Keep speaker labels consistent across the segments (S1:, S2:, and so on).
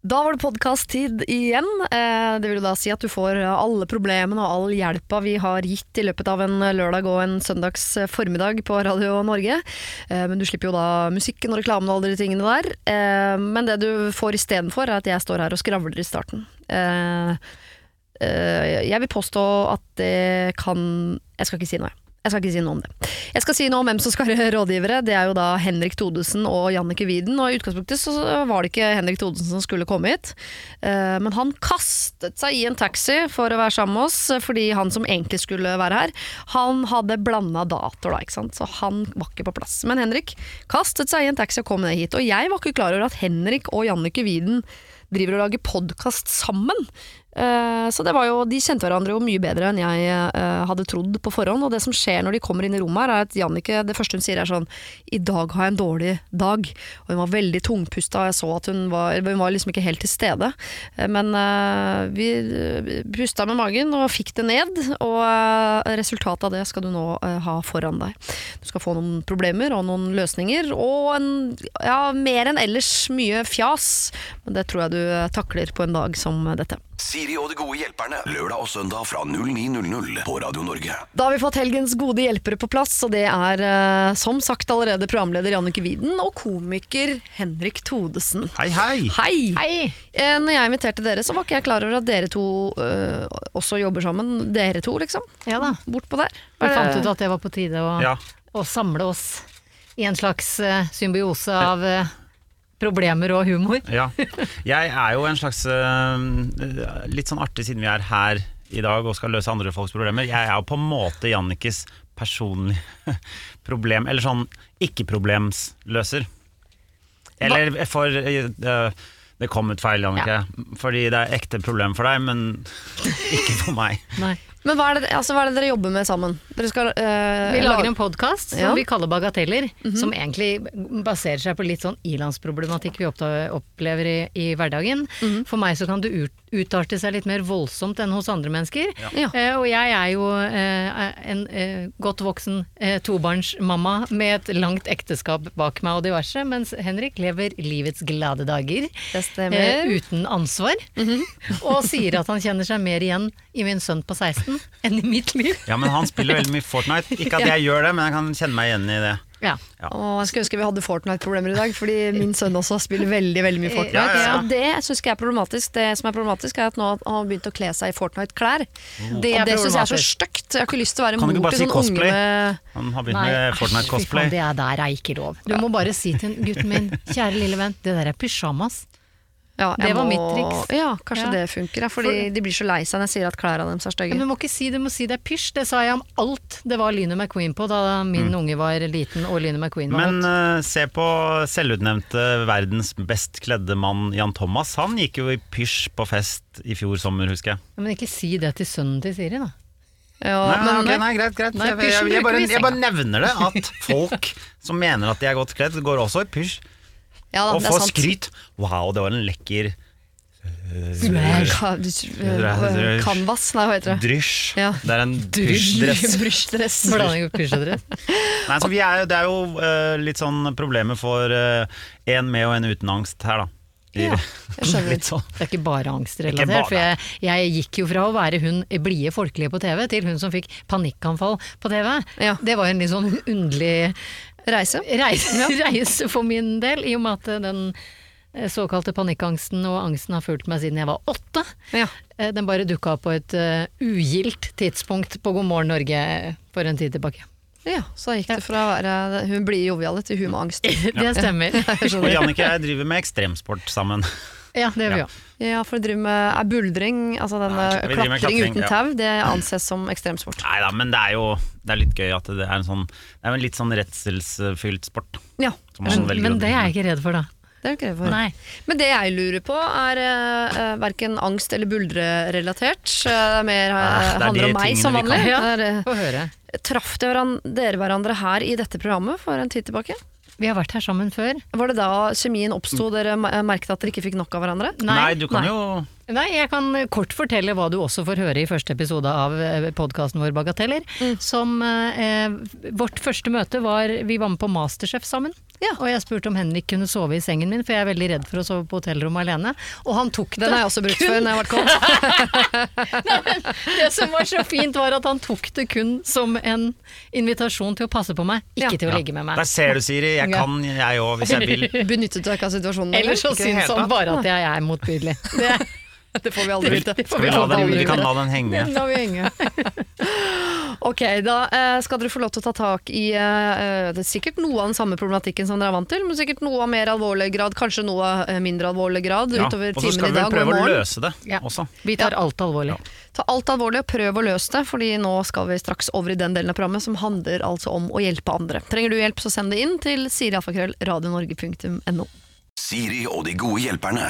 S1: Da var det podkast-tid igjen. Eh, Det vil jo da si at du får alle problemene og all hjelpa vi har gitt i løpet av en lørdag og en søndags formiddag på Radio Norge. Eh, Men du slipper jo da musikken og reklamen og alle de tingene der. Eh, Men det du får istedenfor, er at jeg står her og skravler i starten. Eh, eh, Jeg vil påstå at det kan Jeg skal ikke si noe. Jeg skal ikke si noe om det. Jeg skal si noe om hvem som skal være rådgivere. Det er jo da Henrik Thodesen og Jannicke Wieden. Og i utgangspunktet så var det ikke Henrik Thodesen som skulle komme hit. Eh, Men han kastet seg i en taxi for å være sammen med oss, fordi han som egentlig skulle være her, han hadde blanda datoer da, ikke sant. Så han var ikke på plass. Men Henrik kastet seg i en taxi og kom ned hit. Og jeg var ikke klar over at Henrik og Jannicke Wieden driver og lager podkast sammen. Eh, Så det var jo, De kjente hverandre jo mye bedre enn jeg eh, hadde trodd på forhånd. Og det som skjer når de kommer inn i rommet her, er at Jannicke det første hun sier er sånn I dag har jeg en dårlig dag. Og hun var veldig tungpusta, jeg så at hun var Hun var liksom ikke helt til stede. Eh, Men vi pusta med magen og fikk det ned, og resultatet av det skal du nå ha foran deg. Du skal få noen problemer og noen løsninger, og en, ja, mer enn ellers mye fjas. Men det tror jeg du takler på en dag som dette.
S2: Siri og de gode hjelperne. Lørdag og søndag fra 09.00 på Radio Norge.
S1: Da har vi fått helgens gode hjelpere på plass, og det er eh, som sagt allerede programleder Jannicke Wieden og komiker Henrik Thodesen.
S3: Hei, hei!
S1: Hei!
S4: Hei!
S1: Eh, Når jeg inviterte dere, så var ikke jeg klar over at dere to eh, også jobber sammen. Dere to, liksom.
S4: Ja da.
S1: Bortpå der.
S4: Vi fant ut at det var på tide å,
S3: Ja.
S4: å samle oss i en slags eh, symbiose av eh, problemer og humor.
S3: ja. Jeg er jo en slags eh, Litt sånn artig siden vi er her i dag og skal løse andre folks problemer. Jeg er jo på en måte Jannikes personlige problem, eller sånn ikke-problemsløser. Eller for eh, Det kom ut feil, Jannike. Fordi det er ekte problem for deg, men ikke for meg.
S4: Nei.
S1: Men hva er, det, altså, hva er det dere jobber med sammen? Dere skal uh,
S4: Vi lager en podkast som
S1: Ja.
S4: vi kaller Bagateller, som egentlig baserer seg på litt sånn ilandsproblematikk vi opplever i, i hverdagen. For meg så kan det ut, utarte seg litt mer voldsomt enn hos andre mennesker.
S1: Ja.
S4: Eh, og jeg er jo eh, en eh, godt voksen eh, tobarnsmamma med et langt ekteskap bak meg og diverse, mens Henrik lever livets glade dager. Eh, uten ansvar. Og sier at han kjenner seg mer igjen i min sønn på 16 enn i mitt liv.
S3: Ja, men han spiller veldig mye Fortnite. Ikke at jeg gjør det, men jeg kan kjenne meg igjen i det.
S4: Ja.
S1: Åh, jeg skulle ønske vi hadde Fortnite-problemer i dag, fordi min sønn også spiller veldig veldig mye Fortnite.
S3: Ja, ja, ja.
S1: Og det syns jeg er problematisk. Det som er problematisk, er at nå har han begynt å kle seg i Fortnite-klær.
S4: Det er
S1: og det syns jeg er så stygt. Jeg har ikke lyst til å være
S3: Kan du ikke
S1: mor
S3: bare
S1: til
S3: si
S1: sånn unge
S3: cosplay?
S1: med
S3: Han har begynt
S4: Nei,
S3: med Fortnite-cosplay.
S4: det er der er ikke lov. Du må bare si til gutten min, kjære lille venn, det der er pysjamas.
S1: Ja,
S4: Det var
S1: må-
S4: mitt triks.
S1: Ja, kanskje
S4: Ja.
S1: det funker. Ja, fordi de blir så lei seg når jeg sier at klærne deres er stygge.
S4: Men du må ikke si det, du må si det er pysj. Det sa jeg om alt det var Lyne McQueen på da min unge var liten og Lyne McQueen var
S3: Men eh, se på selvutnevnte verdens best kledde mann Jan Thomas. Han gikk jo i pysj på fest i fjor sommer, husker jeg.
S4: Men ikke si det til sønnen til Siri, da.
S1: Ja,
S3: Nei,
S1: men,
S3: okay, nei, greit, greit.
S4: Nei,
S3: jeg, jeg, jeg, bare, jeg bare nevner det, at folk som mener at de er godt kledd, går også i pysj.
S1: Ja da,
S3: Og
S1: sant.
S3: skryt. Wow, det var en lekker
S1: Canvas, nei, hva heter det?
S3: drysj.
S1: Ja.
S3: Det er en pysjdress.
S4: Blanding av.
S3: Nei, så er, det er jo uh, litt sånn problemet for eh, en med og en uten angst her, da.
S1: Ja, jeg skjønner.
S3: sånn.
S4: Det er ikke bare angstrelatert. For jeg, jeg gikk jo fra å være hun blide folkelige på TV, til hun som fikk panikkanfall på TV.
S1: Ja.
S4: Det var en litt sånn underlig
S1: Reise.
S4: reise, reise for min del, i og med at den eh, såkalte panikkangsten og angsten har fulgt meg siden jeg var åtte.
S1: Ja.
S4: Eh, Den bare dukka opp på et eh, ugildt tidspunkt på God morgen Norge for en tid tilbake.
S1: ja, så gikk det fra å være hun blide joviale til hun med angst.
S4: Det stemmer.
S3: Og Jannicke og jeg driver med ekstremsport sammen.
S4: Ja, det gjør vi
S3: Ja.
S4: òg.
S1: Ja, for å drive med er buldring, altså denne
S3: Ja,
S1: klatring
S3: klatring,
S1: uten
S3: ja.
S1: tau, det anses som ekstremsport.
S3: Nei da, men det er jo det er litt gøy at det er en sånn Det er en litt sånn redselsfylt sport.
S1: Ja,
S4: Men, men det er jeg ikke redd for, da.
S1: det er jeg ikke redd for.
S4: Nei.
S1: Men det jeg lurer på er uh, verken angst eller buldrerelatert. Uh, det er mer uh,
S3: det er
S1: handler om meg som vanlig.
S4: Ja,
S1: eh, Traff dere hverandre her i dette programmet for en tid tilbake?
S4: Vi har vært her sammen før.
S1: Var det da kjemien oppsto, dere merket at dere ikke fikk nok av hverandre?
S3: Nei, Nei, du kan
S4: nei.
S3: jo
S4: Nei, jeg kan kort fortelle hva du også får høre i første episode av podkasten vår Bagateller.
S1: Mm.
S4: Som eh, Vårt første møte var Vi var med på Masterchef sammen.
S1: Ja.
S4: Og jeg spurte om Henrik kunne sove i sengen min, for jeg er veldig redd for å sove på hotellrommet alene. Og han tok det.
S1: Den har jeg også brukt før når jeg har vært kåt.
S4: Det som var så fint, var at han tok det kun som en invitasjon til å passe på meg, ikke
S1: Ja.
S4: til å ligge med meg.
S3: Der ser du, Siri. Jeg kan, jeg òg, hvis jeg vil.
S1: Benyttet du deg ikke av situasjonen? eller?
S4: Så syns han bare at jeg er motbydelig. Det,
S1: Det får vi aldri vite.
S4: Vi, får
S3: vi, vi kan la den henge.
S4: La vi henge.
S1: Ok, da eh, skal dere få lov til å ta tak i eh, det er sikkert noe av den samme problematikken som dere er vant til, men sikkert noe av mer alvorlig grad, kanskje noe av eh, mindre alvorlig grad
S3: Ja.
S1: utover
S3: Og så
S1: timen
S3: skal
S1: i
S3: vi vel
S1: dag og i
S3: prøve å
S1: morgen.
S3: løse det
S4: Ja.
S3: også.
S4: Vi tar alt alvorlig.
S1: Ta alt alvorlig og prøv å løse det, fordi nå skal vi straks over i den delen av programmet som handler altså om å hjelpe andre. Trenger du hjelp, så send det inn til sirialfakrøll.radionorge.no.
S2: Siri og de gode hjelperne.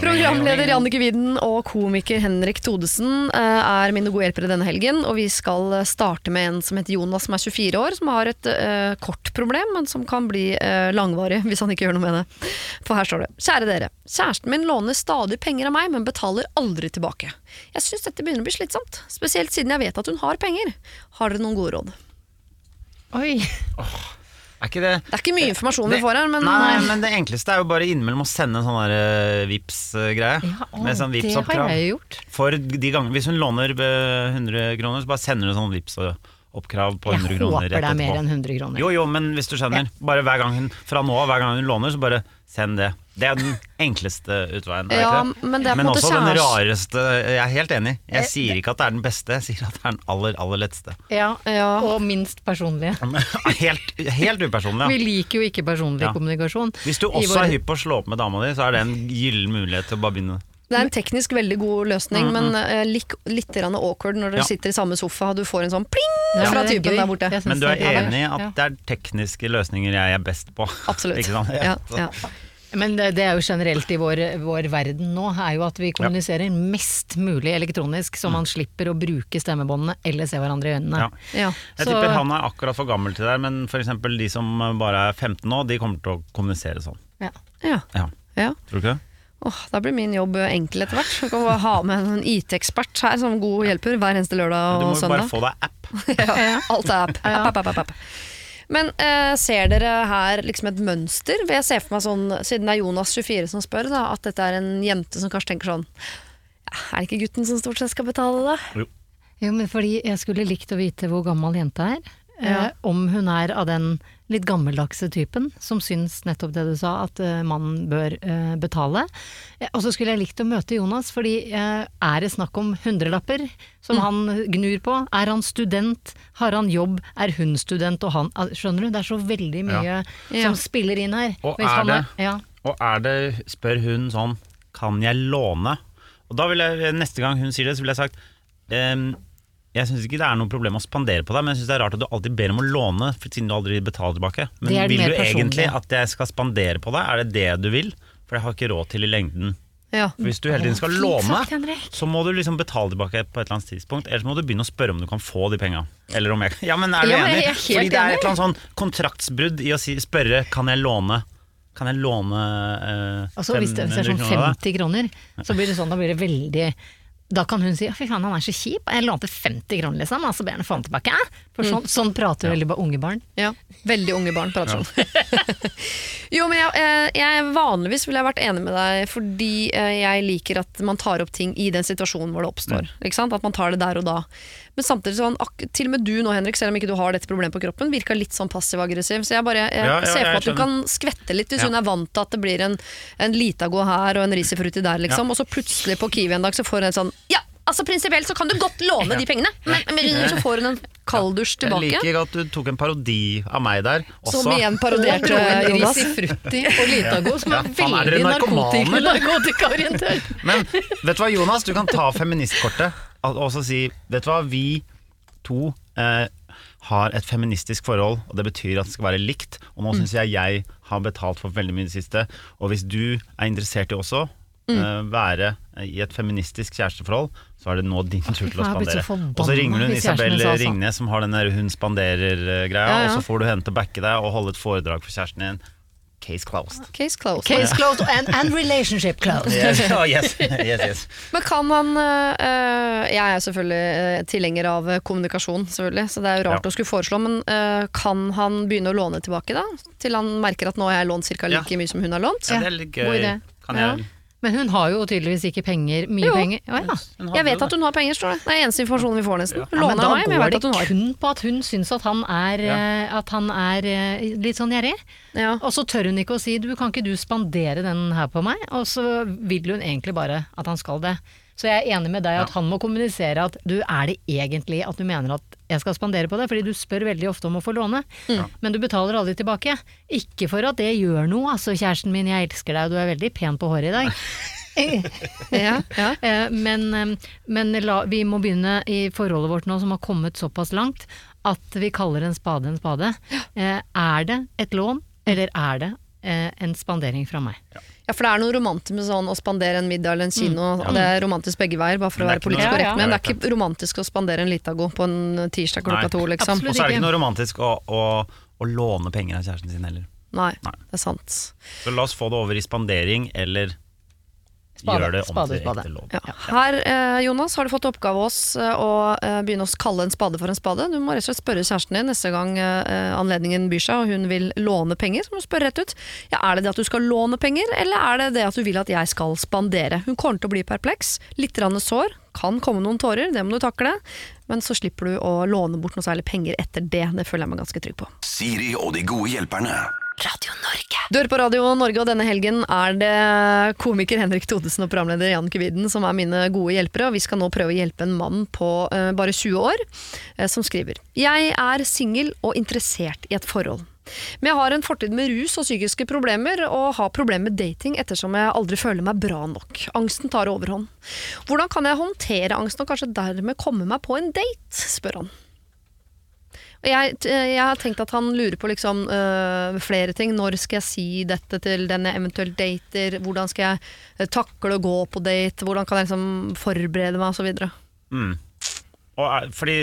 S1: Programleder Jannike Widen og komiker Henrik Todesen eh, er mine gode hjelpere denne helgen. Og vi skal starte med en som heter Jonas, som er 24 år, som har et uh, kort problem, men som kan bli uh, langvarig hvis han ikke gjør noe med det. For her står det. Kjære dere. Kjæresten min låner stadig penger av meg, men betaler aldri tilbake. Jeg syns dette begynner å bli slitsomt, spesielt siden jeg vet at hun har penger. Har dere noen gode råd?
S4: Oi.
S3: Er ikke det
S1: Det er ikke mye informasjon vi får her, men,
S3: Nei, nei, men det enkleste er jo bare innimellom å sende en sånn der Vips-greie.
S4: Ja, å,
S3: med sånn
S4: det har jeg gjort.
S3: For de gangene Hvis hun låner eh, 100 kroner, så bare sender hun sånn Vips-oppkrav på 100
S4: Jeg
S3: kroner
S4: håper det er mer enn 100 kroner.
S3: Jo, jo, men hvis du skjønner. Bare hver gang hun, Fra nå av, hver gang hun låner, så bare send det. Det er den enkleste utveien.
S1: Ja, men det er på en måte
S3: også den rareste Jeg er helt enig. Jeg sier ikke at det er den beste, jeg sier at det er den aller, aller letteste.
S4: Ja,
S1: Ja.
S4: Og minst personlige.
S3: Helt, helt upersonlig.
S4: Vi liker jo ikke personlig
S3: Ja.
S4: kommunikasjon.
S3: Hvis du også
S4: vår-
S3: er hypp på å slå opp med dama di, så er det en gyllen mulighet til å bare begynne.
S1: Det er en teknisk veldig god løsning, men uh, lik, litt grann awkward når dere
S3: Ja.
S1: sitter i samme sofa og du får en sånn pling
S4: Ja,
S1: fra typen der borte.
S3: Men du er enig i at
S4: ja.
S3: det er tekniske løsninger jeg er best på?
S1: Absolutt.
S3: Ikke sant?
S1: Ja, ja.
S4: Men det, det er jo generelt i vår, vår verden nå, er jo at vi kommuniserer mest mulig elektronisk, så man slipper å bruke stemmebåndene eller se hverandre i øynene.
S3: Ja.
S1: Ja.
S3: Jeg
S4: Så-
S3: tipper han er akkurat for gammel til det, der, men f.eks. de som bare er 15 nå, de kommer til å kommunisere sånn.
S4: Ja.
S1: Ja.
S3: Ja.
S1: ja.
S3: Tror du ikke det?
S1: Åh, da blir min jobb enkel etter hvert. Jeg kan bare ha med en IT-ekspert her som god hjelper hver eneste lørdag og søndag.
S3: Du må jo bare få deg app.
S1: Ja, alt er app. app, app, app, app. Men eh, ser dere her liksom et mønster? Jeg ser for meg sånn, siden det er Jonas 24 som spør, da, at dette er en jente som kanskje tenker sånn ja, Er det ikke gutten som stort sett skal betale, da?
S4: Jo, men fordi jeg skulle likt å vite hvor gammel jenta er.
S1: Ja.
S4: Eh, om hun er av den litt gammeldagse typen som syns nettopp det du sa, at uh, mannen bør uh, betale. Eh, og så skulle jeg likt å møte Jonas, fordi uh, er det snakk om hundrelapper som han gnur på? Er han student? Har han jobb? Er hun student og han ah, Skjønner du? Det er så veldig mye
S1: Ja.
S4: som spiller inn her.
S3: Og
S4: Hvis
S3: er
S4: han
S3: det-
S4: ja.
S3: Og er det, spør hun sånn, kan jeg låne? Og da vil jeg, neste gang hun sier det, så ville jeg sagt ehm, jeg syns ikke det er noe problem å spandere på deg, men jeg synes det er rart at du alltid ber om å låne siden du aldri betaler tilbake. Men vil du egentlig at jeg skal spandere på deg? Er det det du vil? For jeg har ikke råd til i lengden.
S1: Ja.
S3: For hvis du hele tiden skal låne, så må du liksom betale tilbake på et eller annet tidspunkt. Ellers må du begynne å spørre om du kan få de penga. Eller om jeg Ja, men er du
S1: Ja,
S3: enig? Fordi det er et eller annet sånn kontraktsbrudd i å si, spørre kan jeg låne Kan jeg låne eh,
S4: Altså hvis det, hvis det er
S3: 500
S4: sånn
S3: kroner
S4: 50 kroner, så blir det sånn, da blir det veldig da kan hun si «Å, fy faen, han er så kjip, jeg lånte 50 kroner liksom, og så ber han han tilbake. For sånn, sånn prater veldig bare unge barn.
S1: Ja, veldig unge barn prater sånn. jo, men jeg, eh, jeg vanligvis ville jeg vært enig med deg, fordi eh, jeg liker at man tar opp ting i den situasjonen hvor det oppstår.
S3: Mm.
S1: Ikke sant? At man tar det der og da. Men samtidig sånn, ak til og med du nå, Henrik, selv om ikke du har dette problemet på kroppen, virka litt sånn passiv-aggressiv. Så jeg bare jeg
S3: Ja, ja,
S1: ser for meg at du kan skvette litt hvis
S3: Ja.
S1: hun er vant til at det blir en, en Litago her og en risifrutti der, liksom. Og så plutselig på Kiwi en dag så får hun en sånn Ja! Altså Prinsipielt så kan du godt låne de pengene, men, men så får hun en kalddusj
S3: Jeg liker at du tok en parodi av meg der. Også.
S1: Som igjen parodierte Jonas.
S4: Risifrutti og Litago, som
S3: Ja,
S4: er veldig
S3: narkomane,
S4: narkotika-
S3: eller?
S4: narkotikaorientert.
S3: Men vet du hva, Jonas, du kan ta feministkortet og og så si Vet du hva, vi to eh, har et feministisk forhold, og det betyr at det skal være likt. Og nå syns jeg jeg har betalt for veldig mye i det siste. Og hvis du er interessert i også Mm. være i et feministisk kjæresteforhold, så er det nå din tur til å spandere. Og så ringer
S4: kjæresten
S3: Isabel
S4: sånn.
S3: Ringnes som har den der hun spanderer-greia,
S1: Ja, ja.
S3: og så får du henne til å backe deg og holde et foredrag for kjæresten din. Case closed.
S1: Case closed.
S4: Case closed and, and relationship closed.
S3: Yes, oh, yes, yes, yes.
S1: Men kan han uh, Jeg er selvfølgelig øh, tilhenger av kommunikasjon, selvfølgelig, så det er jo rart
S3: Ja.
S1: å skulle foreslå, men uh, kan han begynne å låne tilbake, da? Til han merker at nå har jeg lånt ca. like
S3: Ja.
S1: mye som hun har lånt?
S3: Ja, det er litt gøy. Kan
S1: Ja.
S3: jeg
S4: Men hun har jo tydeligvis ikke penger, mye
S1: Jo.
S4: penger. Å, ja.
S1: Jeg vet at hun har penger, står det. Det er eneste informasjonen vi får, nesten. Hun
S4: Ja, men
S1: låner
S4: da
S1: meg, men jeg
S4: går
S1: vet
S4: det
S1: at hun har.
S4: kun på at hun syns at han er,
S3: Ja.
S4: eh, at han er eh, litt sånn gjerrig.
S1: Ja.
S4: Og så tør hun ikke å si du, kan ikke du spandere den her på meg? Og så vil hun egentlig bare at han skal det. Så jeg er enig med deg at han må kommunisere at du er det egentlig at du mener at jeg skal spandere på det, fordi du spør veldig ofte om å få låne, men du betaler aldri tilbake. Ikke for at det gjør noe, altså kjæresten min, jeg elsker deg og du er veldig pen på håret i dag.
S1: Ja, ja.
S4: Eh, Men, eh, men la, vi må begynne i forholdet vårt nå som har kommet såpass langt at vi kaller en spade en spade. Eh, Er det et lån, eller er det en spandering fra meg?
S1: Ja, for det er noe romantisk med sånn å spandere en middag eller en kino. og Det er romantisk begge veier, bare for å være politisk
S4: noe-
S1: korrekt.
S4: Ja, ja.
S1: Men det er ikke romantisk å spandere en Litago på en tirsdag klokka to, liksom.
S3: Og så er det
S4: ikke
S3: noe romantisk å, å, å låne penger av kjæresten sin heller.
S1: Nei,
S3: Nei.
S1: det er sant.
S3: Så la oss få det over i spandering, eller
S4: Spade,
S3: Gjør det om
S4: spade,
S3: til
S4: spade.
S3: ekte lån.
S1: Ja. Her, eh, Jonas, har du fått oppgave av oss eh, å eh, begynne å kalle en spade for en spade. Du må rett og slett spørre kjæresten din neste gang anledningen byr seg og hun vil låne penger. Så må du spørre rett ut. Ja, er det det at du skal låne penger, eller er det det at du vil at jeg skal spandere? Hun kommer til å bli perpleks, litt rann sår, kan komme noen tårer, det må du takle. Men så slipper du å låne bort noe særlig penger etter det. Det føler jeg meg ganske trygg på.
S2: Siri og de gode hjelperne.
S5: Radio Norge.
S1: Du hører på Radio Norge, og denne helgen er det komiker Henrik Thodesen og programleder Jan Kviden som er mine gode hjelpere, og vi skal nå prøve å hjelpe en mann på uh, bare 20 år, uh, som skriver Jeg er singel og interessert i et forhold. Men jeg har en fortid med rus og psykiske problemer, og har problemer med dating ettersom jeg aldri føler meg bra nok. Angsten tar overhånd. Hvordan kan jeg håndtere angsten og kanskje dermed komme meg på en date, spør han. Jeg, jeg har tenkt at han lurer på liksom, øh, flere ting. Når skal jeg si dette til den jeg eventuelt dater? Hvordan skal jeg øh, takle å gå på date? Hvordan kan jeg liksom forberede meg, osv.
S3: Mm. Og er- fordi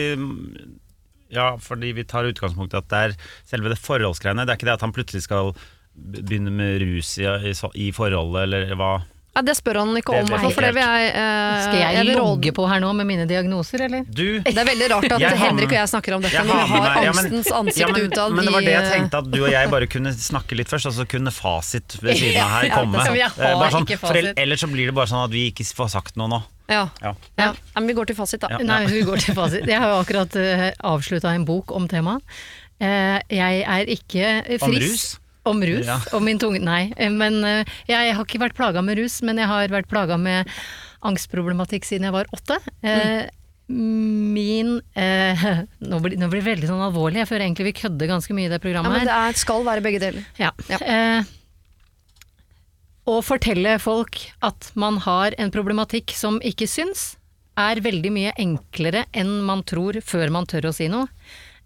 S3: Ja, fordi vi tar utgangspunkt i at det er selve det forholdsgreiene. Det er ikke det at han plutselig skal begynne med rus i, i, i forholdet, eller hva.
S1: Ja, det spør han ikke om,
S3: ble
S1: for, det vil jeg øh,
S4: Skal jeg,
S1: vil
S4: logge på her nå med mine diagnoser, eller?
S3: Du
S1: Det er veldig rart at
S3: Jeg
S1: Henrik og jeg snakker om dette
S3: Jeg
S1: når vi
S3: har ja,
S1: angstens ansikt
S3: ja, men,
S1: utad.
S3: Men det var det jeg
S1: øh,
S3: tenkte, at du og jeg bare kunne snakke litt først, og så kunne fasit ved siden av her komme.
S4: det er. Jeg har
S3: Eh, bare sånn, for Ellers så blir det bare sånn at vi ikke får sagt noe nå.
S1: Ja.
S3: Ja.
S1: Ja. ja, men vi går til fasit, da.
S3: Ja.
S4: Nei, vi går til fasit. Jeg har jo akkurat uh, avslutta en bok om temaet. Uh, jeg er ikke frisk.
S3: Om rus?
S4: Om rus.
S3: Ja.
S4: Om min tunge Nei, eh, men eh, jeg har ikke vært plaga med rus, men jeg har vært plaga med angstproblematikk siden jeg var åtte. Eh, Min eh, nå, blir, nå blir det veldig sånn alvorlig, jeg føler egentlig vi kødder ganske mye i det programmet.
S1: Ja,
S4: men
S1: det er, skal være begge deler.
S4: Ja.
S1: Ja.
S4: Eh, å fortelle folk at man har en problematikk som ikke syns, er veldig mye enklere enn man tror før man tør å si noe.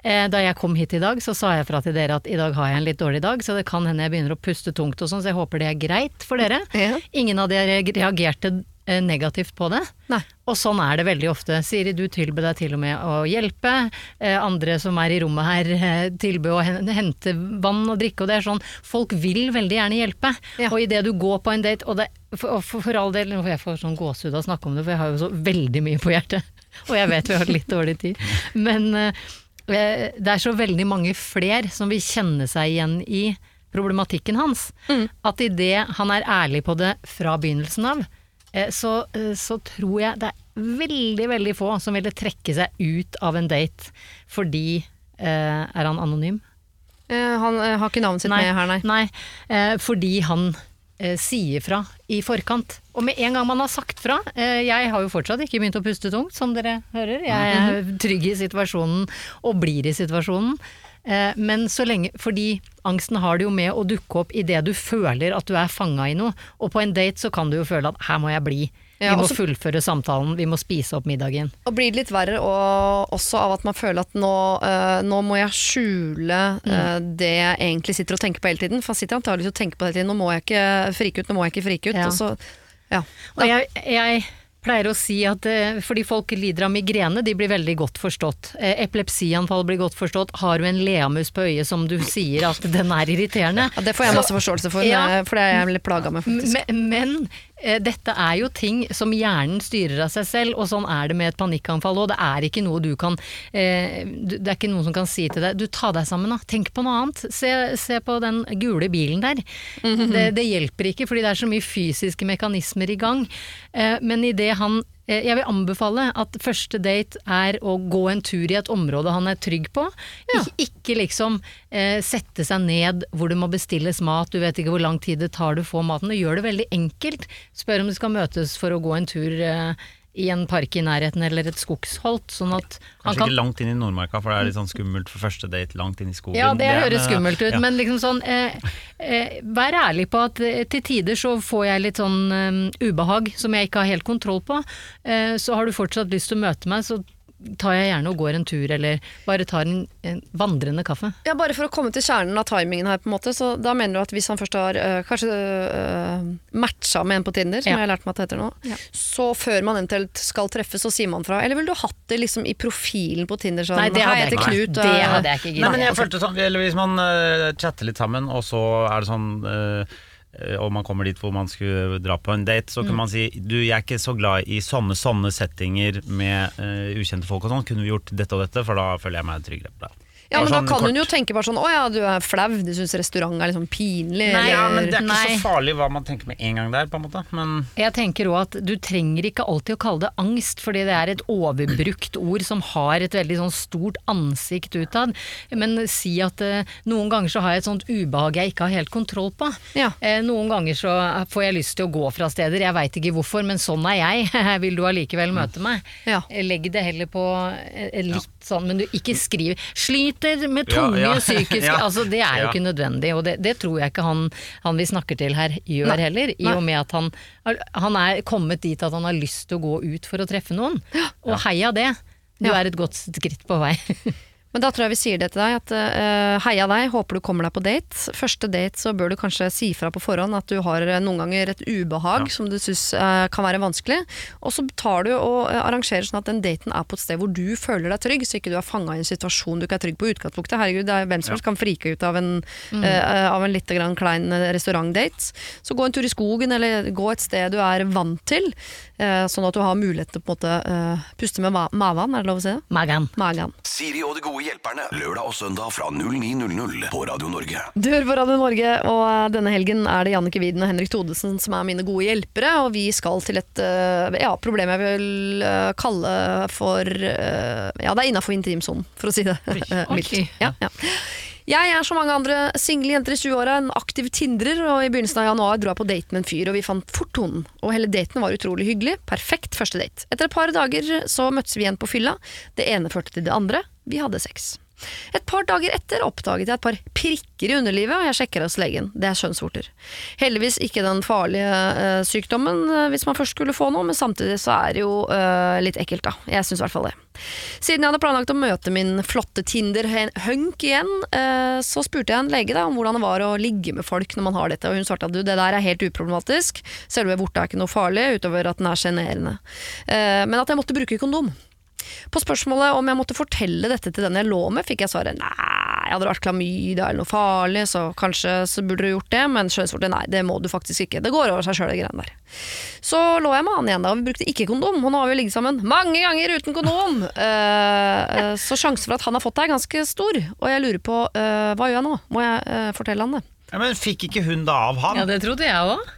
S4: Eh, da jeg kom hit i dag, så sa jeg fra til dere at i dag har jeg en litt dårlig dag, så det kan hende jeg begynner å puste tungt og sånn, så jeg håper det er greit for dere.
S1: Ja.
S4: Ingen av dere reagerte eh, negativt på det.
S1: Nei.
S4: Og sånn er det veldig ofte. Siri, du tilbød deg til og med å hjelpe. Eh, andre som er i rommet her, eh, tilbød å hente vann og drikke. Og det er sånn, folk vil veldig gjerne hjelpe.
S1: Ja.
S4: Og idet du går på en date, og, det, for, og for, for all del, jeg får sånn gåsehud av å snakke om det, for jeg har jo så veldig mye på hjertet. Og jeg vet vi har litt dårlig tid. Men eh, eh, det er så veldig mange fler som vil kjenne seg igjen i problematikken hans. At idet han er ærlig på det fra begynnelsen av, eh, så, eh, så tror jeg det er veldig, veldig få som ville trekke seg ut av en date fordi eh, Er han anonym?
S1: Eh, han eh, har ikke navnet sitt med her, nei.
S4: Nei, eh, fordi han eh, sier fra i forkant. Og med en gang man har sagt fra eh, Jeg har jo fortsatt ikke begynt å puste tungt, som dere hører. Jeg er trygg i situasjonen og blir i situasjonen. Eh, men så lenge Fordi angsten har det jo med å dukke opp idet du føler at du er fanga i noe. Og på en date så kan du jo føle at her må jeg bli.
S1: Ja,
S4: vi må fullføre samtalen, vi må spise opp middagen.
S1: Og blir det litt verre og, også av at man føler at nå, eh, nå må jeg skjule eh, det jeg egentlig sitter og tenker på hele tiden. For jeg sitter antakelig og tenker på det hele tiden. Nå må jeg ikke frike ut, nå må jeg ikke frike ut.
S4: Ja.
S1: Og så, ja.
S4: Og jeg, jeg pleier å si at eh, fordi folk lider av migrene, de blir veldig godt forstått. Eh, epilepsianfall blir godt forstått. Har du en leamus på øyet som du sier at den er irriterende.
S1: Ja, det får jeg masse forståelse for,
S4: Ja.
S1: eh, for det er jeg litt plaga med, faktisk.
S4: Men, men dette er jo ting som hjernen styrer av seg selv, og sånn er det med et panikkanfall. Og det er ikke noe du kan eh, Det er ikke noen som kan si til deg du ta deg sammen da, tenk på noe annet. Se, se på den gule bilen der. det, det hjelper ikke, fordi det er så mye fysiske mekanismer i gang. Eh, men i det han eh, jeg vil anbefale at første date er å gå en tur i et område han er trygg på. Ik ikke liksom eh, sette seg ned hvor det må bestilles mat, du vet ikke hvor lang tid det tar du får maten. Du gjør det veldig enkelt. Spør om du skal møtes for å gå en tur eh, i en park i nærheten eller et skogsholt, sånn at han
S3: Kanskje
S4: kan
S3: ikke langt inn i Nordmarka, for det er litt sånn skummelt for første date langt inn i skogen.
S4: ja, det
S3: det
S4: høres skummelt ut,
S3: ja.
S4: men liksom sånn eh, eh, Vær ærlig på at eh, til tider så får jeg litt sånn eh, ubehag som jeg ikke har helt kontroll på. Eh, så har du fortsatt lyst til å møte meg, så tar jeg gjerne og går en tur, eller bare tar en, en vandrende kaffe.
S1: Ja, Bare for å komme til kjernen av timingen her, på en måte, så da mener du at hvis han først har øh, kanskje øh, matcha med en på Tinder, som
S4: Ja.
S1: jeg har lært meg at det heter nå,
S4: Ja.
S1: så før man eventuelt skal treffes, så sier man fra. Eller ville du hatt det liksom i profilen på Tinder? Sånn,
S4: Nei, det hadde jeg ikke.
S1: Knut,
S4: Det
S1: øh,
S4: hadde jeg ikke
S3: Nei, men jeg følte sånn, eller Hvis man øh, chatter litt sammen, og så er det sånn eh, og man kommer dit hvor man skulle dra på en date, så kan man si du, jeg er ikke så glad i sånne sånne settinger med uh, ukjente folk og sånn. Kunne vi gjort dette og dette, for da føler jeg meg tryggere. Da.
S1: Ja, men da
S3: kan
S1: kan hun jo tenke bare sånn Å ja, du er flau, du syns restaurant er liksom pinlig.
S4: Nei,
S3: Ja, men Det er ikke
S4: Nei.
S3: så farlig hva man tenker med en gang der, på en måte. Men
S4: Jeg tenker òg at du trenger ikke alltid å kalle det angst, fordi det er et overbrukt ord som har et veldig sånn stort ansikt utad. Men si at eh, noen ganger så har jeg et sånt ubehag jeg ikke har helt kontroll på.
S1: Ja.
S4: Eh, noen ganger så får jeg lyst til å gå fra steder, jeg veit ikke hvorfor, men sånn er jeg. Vil du allikevel møte meg?
S1: Ja.
S4: Eh, Legg det heller på eh, litt sånn, men du ikke skriver 'sliter med tunge
S3: ja.
S4: psykiske'
S3: Ja.
S4: Altså det er jo
S3: Ja.
S4: ikke nødvendig, og det, det tror jeg ikke han, han vi snakker til her gjør
S1: Nei.
S4: heller. I og med at han, han er kommet dit at han har lyst til å gå ut for å treffe noen. Og heia det! Du
S1: Ja.
S4: er et godt skritt på vei.
S1: Men da tror jeg vi sier det til deg, at uh, heia deg, håper du kommer deg på date. Første date så bør du kanskje si fra på forhånd at du har eh, noen ganger et ubehag
S3: Ja.
S1: som du syns uh, kan være vanskelig. Og så tar du og eh, arrangerer sånn at den daten er på et sted hvor du føler deg trygg, så ikke du er fanga i en situasjon du ikke er trygg på i utgangspunktet. Herregud, det er hvem som helst kan frike ut av en, eh, av en litt grann klein eh, restaurantdate. Så gå en tur i skogen, eller gå et sted du er vant til, eh, sånn at du har mulighet til å på en måte eh, puste med ma maven, er det lov å si det?
S4: Magan.
S1: Magen.
S2: Siri og det gode hjelperne. Lørdag og søndag fra 09.00 på Radio Norge.
S1: Du hører på Radio Norge, og denne helgen er det Jannike Widen og Henrik Thodesen som er mine gode hjelpere. Og vi skal til et eh, ja, problem jeg vil eh, kalle for eh, Ja, det er innafor intimsonen, for å si det mildt.
S4: Okay.
S1: Ja, ja. Jeg er som mange andre single jenter i 20-åra en aktiv tindrer, og i begynnelsen av januar dro jeg på date med en fyr, og vi fant fort tonen. Og hele daten var utrolig hyggelig. Perfekt første date. Etter et par dager så møttes vi igjen på fylla. Det ene førte til det andre. Vi hadde sex. Et par dager etter oppdaget jeg et par prikker i underlivet, og jeg sjekker hos legen. Det er kjønnsvorter. Heldigvis ikke den farlige eh, sykdommen eh, hvis man først skulle få noe, men samtidig så er det jo eh, litt ekkelt, da. Jeg syns i hvert fall det. Siden jeg hadde planlagt å møte min flotte Tinder-hunk igjen, eh, så spurte jeg en lege da, om hvordan det var å ligge med folk når man har dette, og hun svarte at du, det der er helt uproblematisk. Selve vorta er ikke noe farlig, utover at den er sjenerende. uh, men at jeg måtte bruke kondom. På spørsmålet om jeg måtte fortelle dette til den jeg lå med, fikk jeg svaret nei, hadde det vært klamydia eller noe farlig, så kanskje så burde du gjort det, men skjønnsvorte nei, det må du faktisk ikke. Det går over seg sjøl, de greiene der. Så lå jeg med han igjen da, og vi brukte ikke kondom, og nå har vi ligget sammen mange ganger uten kondom! Eh, eh, så sjansen for at han har fått det er ganske stor, og jeg lurer på uh, hva gjør jeg nå? Må jeg uh, fortelle han det?
S3: Ja, men fikk ikke hun det av han?
S4: Ja, det trodde jeg òg.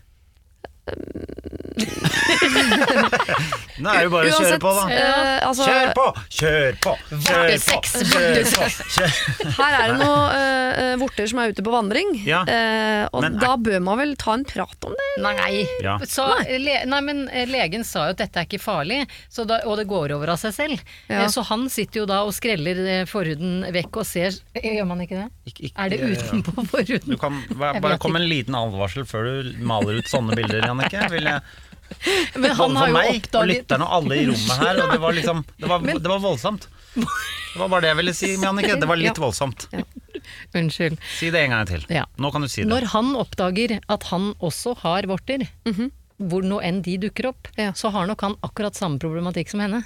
S3: Nå er det bare å kjøre på, da.
S1: Uh, altså-
S3: Kjør på! Kjør på! Kjør på! Kjør på! Kjør.
S1: Her er det noen uh, vorter som er ute på vandring,
S3: Ja.
S1: uh, og
S3: Men
S1: da bør man vel ta en prat om det?
S4: Nei.
S3: Ja.
S4: Så, le, nei, men eh, legen sa jo at dette er ikke farlig, så da, og det går over av seg selv.
S1: Ja.
S4: Eh, Så han sitter jo da og skreller eh, forhuden vekk og ser Gjør man ikke det?
S3: Ikke- ikke-
S4: Er det utenpå
S3: Du
S4: forhuden?
S3: kan bare,
S4: Jeg
S3: bare kom en liten advarsel før du maler ut sånne bilder, Jannicke. Vil jeg
S4: Men han har jo
S3: meg og
S4: oppdaget
S3: lytterne og alle i rommet her. Og det var liksom Det var, det var voldsomt. Det var bare det jeg ville si, Jannicke. Det var litt
S1: Ja.
S3: voldsomt.
S4: Unnskyld.
S3: Si det en gang til.
S4: Ja.
S3: Nå kan du si det.
S4: Når han oppdager at han også har vorter, hvor nå enn de dukker opp,
S1: Ja.
S4: så har nok han akkurat samme problematikk som henne.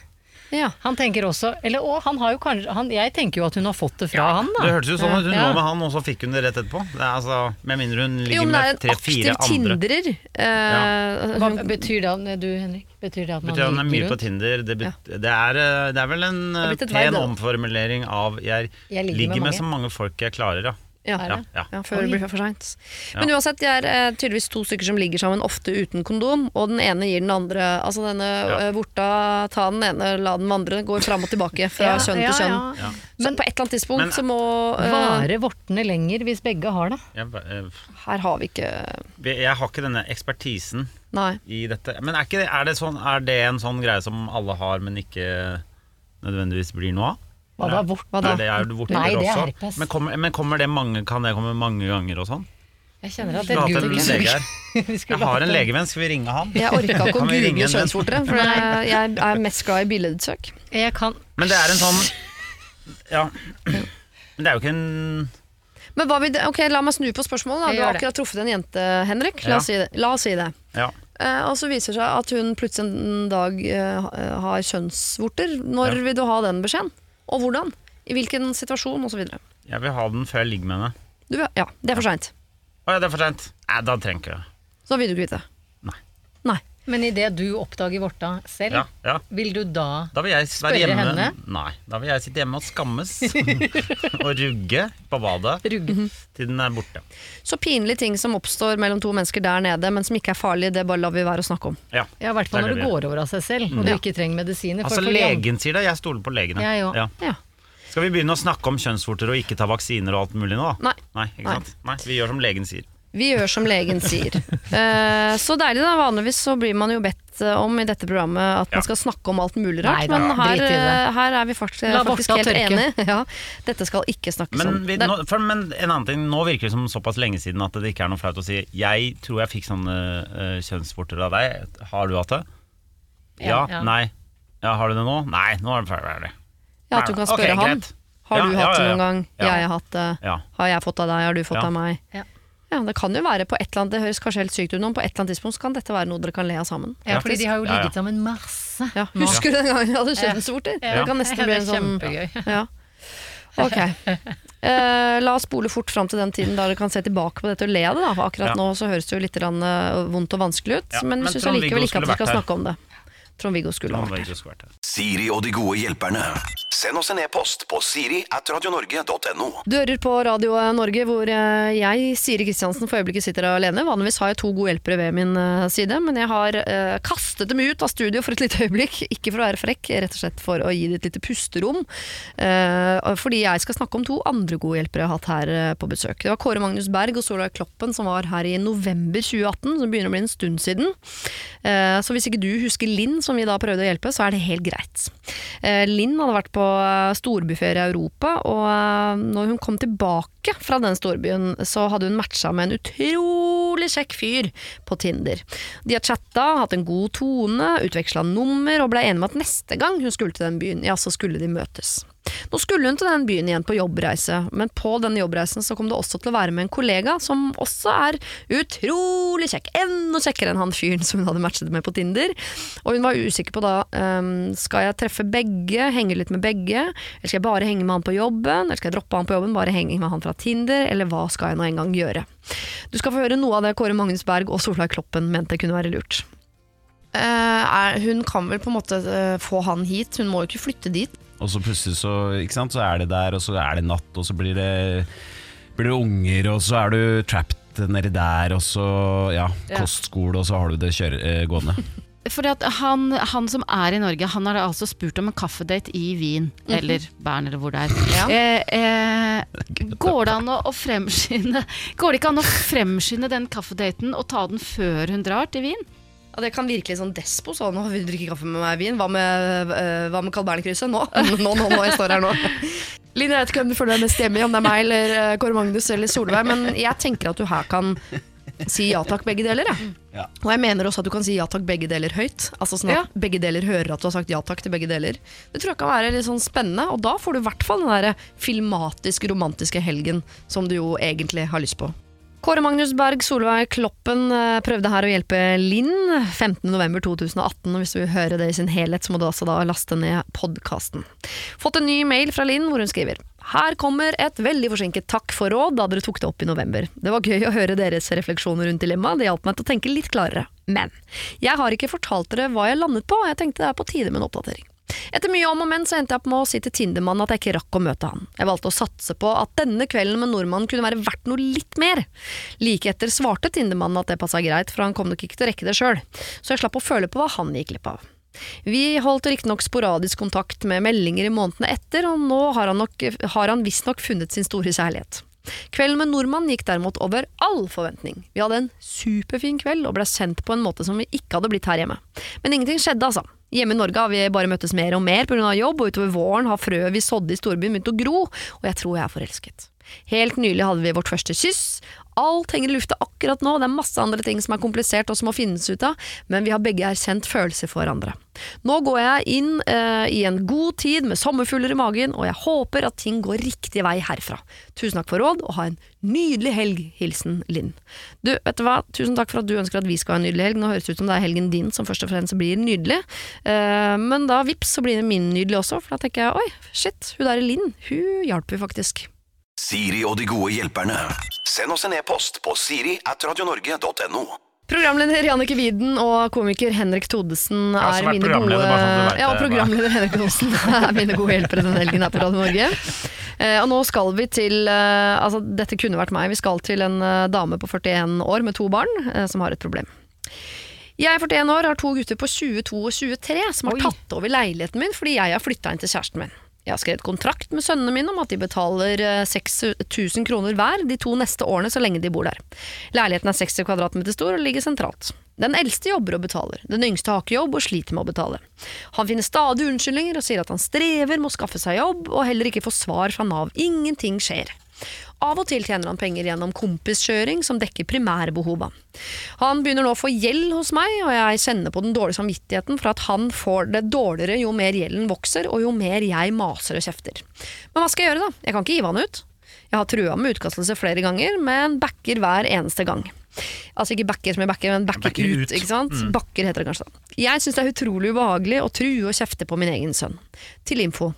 S1: Ja.
S4: Han tenker også Eller å, han har jo kanskje han, Jeg tenker jo at hun har fått det fra han, da.
S3: Det hørtes jo sånn ut. Hun
S4: Ja.
S3: lå med han, og så fikk hun det rett etterpå. Det er altså, Med mindre hun ligger
S1: Jo, men det er
S3: med
S1: en
S3: tre-fire
S1: aktiv
S3: andre.
S1: tinderer. Eh,
S4: Hva betyr det, du Henrik? Betyr det at man
S3: Betyr han, er mye på? Tinder. Det, bet, det, er, eh, det er vel en eh, pen omformulering av 'jeg,
S4: Jeg ligger
S3: ligger
S4: med
S3: med så mange folk jeg klarer', ja.
S1: Ja.
S3: Ja, ja.
S1: Ja, før det blir for seint. Men uansett, de er eh, tydeligvis to stykker som ligger sammen, ofte uten kondom, og den ene gir den andre Altså denne
S3: Ja.
S1: eh, vorta, ta den ene, la den vandre, går fram og tilbake fra
S4: Ja,
S1: kjønn
S4: ja,
S1: til kjønn.
S4: ja.
S3: Ja.
S1: Men på et eller annet tidspunkt
S3: Men-
S1: så må eh,
S4: Varer vortene lenger hvis begge har det?
S3: Jeg, eh,
S1: Her har vi ikke
S3: jeg har ikke denne ekspertisen
S1: Nei.
S3: i dette. Men er, ikke det, er, det sånn, er det en sånn greie som alle har, men ikke nødvendigvis blir noe av?
S4: Hva da? Vort?
S1: Hva da?
S3: Er det, er det
S4: Nei, det er
S3: også?
S4: herpes.
S3: Men kommer, men kommer det mange, kan det komme mange ganger og sånn?
S4: Jeg kjenner at
S3: det er en
S4: Google-
S3: lege her. Jeg har en legevenn, skal vi ringe han?
S1: Jeg orka ikke å google kjønnsvortere, for jeg, er mest glad i billedsøk.
S4: Jeg kan
S3: Men det er en sånn Ja. Men det er jo ikke en
S1: Men hva vil det, ok, La meg snu på spørsmålet. Da. Du har akkurat truffet en jente, Henrik. La oss si det. La oss si det.
S3: Ja.
S1: Eh, og så viser det seg at hun plutselig en dag eh, har kjønnsvorter. Når
S3: Ja.
S1: vil du ha den beskjeden? Og hvordan? I hvilken situasjon, osv.
S3: Jeg vil ha den før jeg ligger med henne.
S1: Du, ja, det er for seint.
S3: Å ja, det er for seint. Nei, da trenger jeg ikke det.
S1: Så vil du ikke vite.
S4: Men idet du oppdager vorta selv,
S3: Ja, ja.
S4: vil du da
S3: Da vil jeg
S4: Spørre
S3: hjemme
S4: henne?
S3: Nei, da vil jeg sitte hjemme og skammes. og rugge på badet
S4: rugge?
S3: til den er borte.
S1: Så pinlige ting som oppstår mellom to mennesker der nede, men som ikke er farlige, det bare lar vi være å snakke om.
S3: Ja.
S4: Ja, i hvert fall når
S3: det
S4: går over av seg selv, og du ikke trenger medisiner.
S3: Altså Legen sier det, jeg stoler på legene.
S4: Jeg òg.
S3: Ja.
S1: Ja.
S3: Skal vi begynne å snakke om kjønnsvorter og ikke ta vaksiner og alt mulig nå? da?
S1: Nei.
S3: Nei, ikke
S1: Nei.
S3: sant? Nei, Vi gjør som legen sier.
S1: Vi gjør som legen sier. Eh, så deilig, da. Vanligvis så blir man jo bedt eh, om i dette programmet at man skal snakke om alt mulig rart,
S4: Nei da,
S1: men her,
S4: drit i det.
S1: eh, her er vi faktisk,
S4: La
S1: faktisk helt
S4: tørke.
S1: enige. Ja, dette skal ikke snakkes
S3: Men,
S1: om.
S3: vi,
S1: Det-
S3: nå, for, men en annen ting, nå virker det som såpass lenge siden at det ikke er noe flaut å si Jeg tror jeg fikk sånne uh, kjønnsvorter av deg. Har du hatt det? Ja?
S4: Ja, ja.
S3: Nei? Ja, Har du det nå? Nei, nå er det ferdig.
S1: ja, at du kan
S3: Ok,
S1: spørre han.
S3: greit.
S1: Har
S3: Ja,
S1: du
S3: ja,
S1: hatt det
S3: ja, ja.
S1: noen gang?
S3: Ja.
S1: Jeg har hatt det.
S3: Ja.
S1: Har jeg fått av deg? Har du fått
S3: Ja.
S1: av meg?
S4: Ja.
S1: Ja, Det kan jo være på et eller annet, det høres kanskje helt sykt ut men på et eller annet tidspunkt kan dette være noe dere kan le av sammen.
S4: Ja, fordi de har jo
S3: Ja, ja.
S4: ligget sammen masse.
S1: Ja, Husker du den gangen vi hadde kjønnsvorter?
S4: Ja.
S1: Det kan nesten
S4: Ja,
S1: bli en sånn
S4: kjempegøy.
S1: Ja. Ok. Eh, la oss spole fort fram til den tiden da dere kan se tilbake på dette og le av det. Da. Akkurat
S3: Ja.
S1: nå så høres det jo litt eh, vondt og vanskelig ut,
S3: Ja,
S1: men vi
S3: men
S1: syns allikevel ikke at vi skal
S3: her.
S1: snakke om det. Trond-Viggo skulle ha vært her.
S2: Siri og de gode hjelperne. Send oss en e-post på siri at radionorge.no.
S1: Dører på Radio Norge, hvor eh, jeg, Siri Kristiansen, for øyeblikket sitter alene. Vanligvis har jeg to gode hjelpere ved min eh, side, men jeg har eh, kastet dem ut av studio for et lite øyeblikk. Ikke for å være frekk, rett og slett for å gi det et lite pusterom. Eh, fordi jeg skal snakke om to andre gode hjelpere jeg har hatt her eh, på besøk. Det var Kåre Magnus Berg og Solveig Kloppen som var her i november 2018, som begynner å bli en stund siden. Eh, så hvis ikke du husker Linn, som vi da prøvde å hjelpe, så er det helt greit. Eh, Linn hadde vært på storbyferie i Europa, og eh, når hun kom tilbake fra den storbyen, så hadde hun matcha med en utrolig kjekk fyr på Tinder. De har chatta, hatt en god tone, utveksla nummer og ble enige om at neste gang hun skulle til den byen, ja, så skulle de møtes. Nå skulle hun til den byen igjen på jobbreise, men på denne jobbreisen så kom det også til å være med en kollega som også er utrolig kjekk. Enda kjekkere enn han fyren som hun hadde matchet med på Tinder. Og hun var usikker på da um, skal jeg treffe begge, henge litt med begge, eller skal jeg bare henge med han på jobben, eller skal jeg droppe han på jobben, bare henge med han fra Tinder, eller hva skal jeg nå engang gjøre? Du skal få høre noe av det Kåre Magnus Berg og Solveig Kloppen mente kunne være lurt. Uh, hun kan vel på en måte uh, få han hit, hun må jo ikke flytte dit.
S5: Og så plutselig så, ikke sant, så er det der, og så er det natt, og så blir det, blir det unger, og så er du trapped nedi der, og så ja,
S1: Ja.
S5: kostskole, og så har du det kjøre, eh, gående.
S6: Fordi at han, han som er i Norge, han har altså spurt om en kaffedate i Wien. Eller Bern, eller hvor det er.
S1: Ja.
S6: Eh, eh, går det an å, å fremskynde Går det ikke an å fremskynde den kaffedaten og ta den før hun drar til Wien?
S1: Ja, det kan virkelig sånn despo sånn, nå vil du drikke kaffe med meg i byen. Hva med, uh, hva med Carl Berner-krysset? Nå, nå, nå, nå, jeg står her nå. Linn, jeg vet ikke hvem du føler deg mest hjemme i, om det er meg eller eh, Kåre Magnus eller Solveig, men jeg tenker at du her kan si ja takk begge deler. Jeg.
S5: Ja.
S1: Og jeg mener også at du kan si ja takk begge deler høyt. Altså sånn at begge deler hører at du har sagt ja takk til begge deler. Det tror jeg kan være litt sånn spennende, og da får du i hvert fall den der filmatiske, romantiske helgen som du jo egentlig har lyst på. Kåre Magnus Berg Solveig Kloppen eh, prøvde her å hjelpe Linn 15.11.2018. og Hvis du vil høre det i sin helhet, så må du altså da laste ned podkasten. Fått en ny mail fra Linn hvor hun skriver her kommer et veldig forsinket takk for råd da dere tok det opp i november. Det var gøy å høre deres refleksjoner rundt dilemmaet, det hjalp meg til å tenke litt klarere. Men jeg har ikke fortalt dere hva jeg landet på, jeg tenkte det er på tide med en oppdatering. Etter mye om og men så endte jeg opp med å si til Tindermannen at jeg ikke rakk å møte han. Jeg valgte å satse på at denne kvelden med nordmannen kunne være verdt noe litt mer. Like etter svarte Tindermannen at det passa greit, for han kom nok ikke til å rekke det sjøl, så jeg slapp å føle på hva han gikk glipp av. Vi holdt riktignok sporadisk kontakt med meldinger i månedene etter, og nå har han, nok- han visstnok funnet sin store kjærlighet. Kvelden med nordmann gikk derimot over all forventning. Vi hadde en superfin kveld og ble sendt på en måte som vi ikke hadde blitt her hjemme. Men ingenting skjedde, altså. Hjemme i Norge har vi bare møttes mer og mer pga. jobb, og utover våren har frøet vi sådde i storbyen begynt å gro, og jeg tror jeg er forelsket. Helt nylig hadde vi vårt første kyss. Alt henger i lufta akkurat nå, det er masse andre ting som er komplisert og som må finnes ut av, men vi har begge erkjent følelser for hverandre. Nå går jeg inn eh, i en god tid med sommerfugler i magen, og jeg håper at ting går riktig vei herfra. Tusen takk for råd, og ha en nydelig helg. Hilsen Linn. Du, vet du hva, tusen takk for at du ønsker at vi skal ha en nydelig helg. Nå høres det ut som det er helgen din som først og fremst blir nydelig, eh, men da vips så blir det min nydelig også, for da tenker jeg oi, shit, hun der Linn, hun hjalp jo faktisk.
S2: Siri og de gode hjelperne. Send oss en e-post på siri at radionorge.no.
S1: Programleder Jannicke Widen og komiker Henrik Thodesen er,
S3: er
S1: mine gode
S3: sånn
S1: Ja, og programleder Henrik Thodesen er mine gode hjelpere denne helgen her på Radio Norge. Eh, og nå skal vi til eh, Altså, dette kunne vært meg. Vi skal til en eh, dame på 41 år med to barn som har et problem. Jeg er 41 år, har to gutter på 22 og 23 som har
S4: Oi.
S1: tatt over leiligheten min fordi jeg har flytta inn til kjæresten min. Jeg har skrevet kontrakt med sønnene mine om at de betaler eh, 6000 kroner hver de to neste årene så lenge de bor der. Leiligheten er 60 kvadratmeter stor og ligger sentralt. Den eldste jobber og betaler, den yngste har ikke jobb og sliter med å betale. Han finner stadig unnskyldninger og sier at han strever med å skaffe seg jobb, og heller ikke får svar fra Nav. Ingenting skjer. Av og til tjener han penger gjennom kompiskjøring som dekker primærbehova. Han begynner nå å få gjeld hos meg, og jeg kjenner på den dårlige samvittigheten for at han får det dårligere jo mer gjelden vokser, og jo mer jeg maser og kjefter. Men hva skal jeg gjøre, da? Jeg kan ikke hive han ut. Jeg har trua med utkastelse flere ganger, men backer hver eneste gang. Altså ikke backer som i backer, men backer,
S3: Backer
S1: ut, ikke sant? Bakker heter det kanskje. Jeg syns det er utrolig ubehagelig å true og kjefte på min egen sønn. Til info.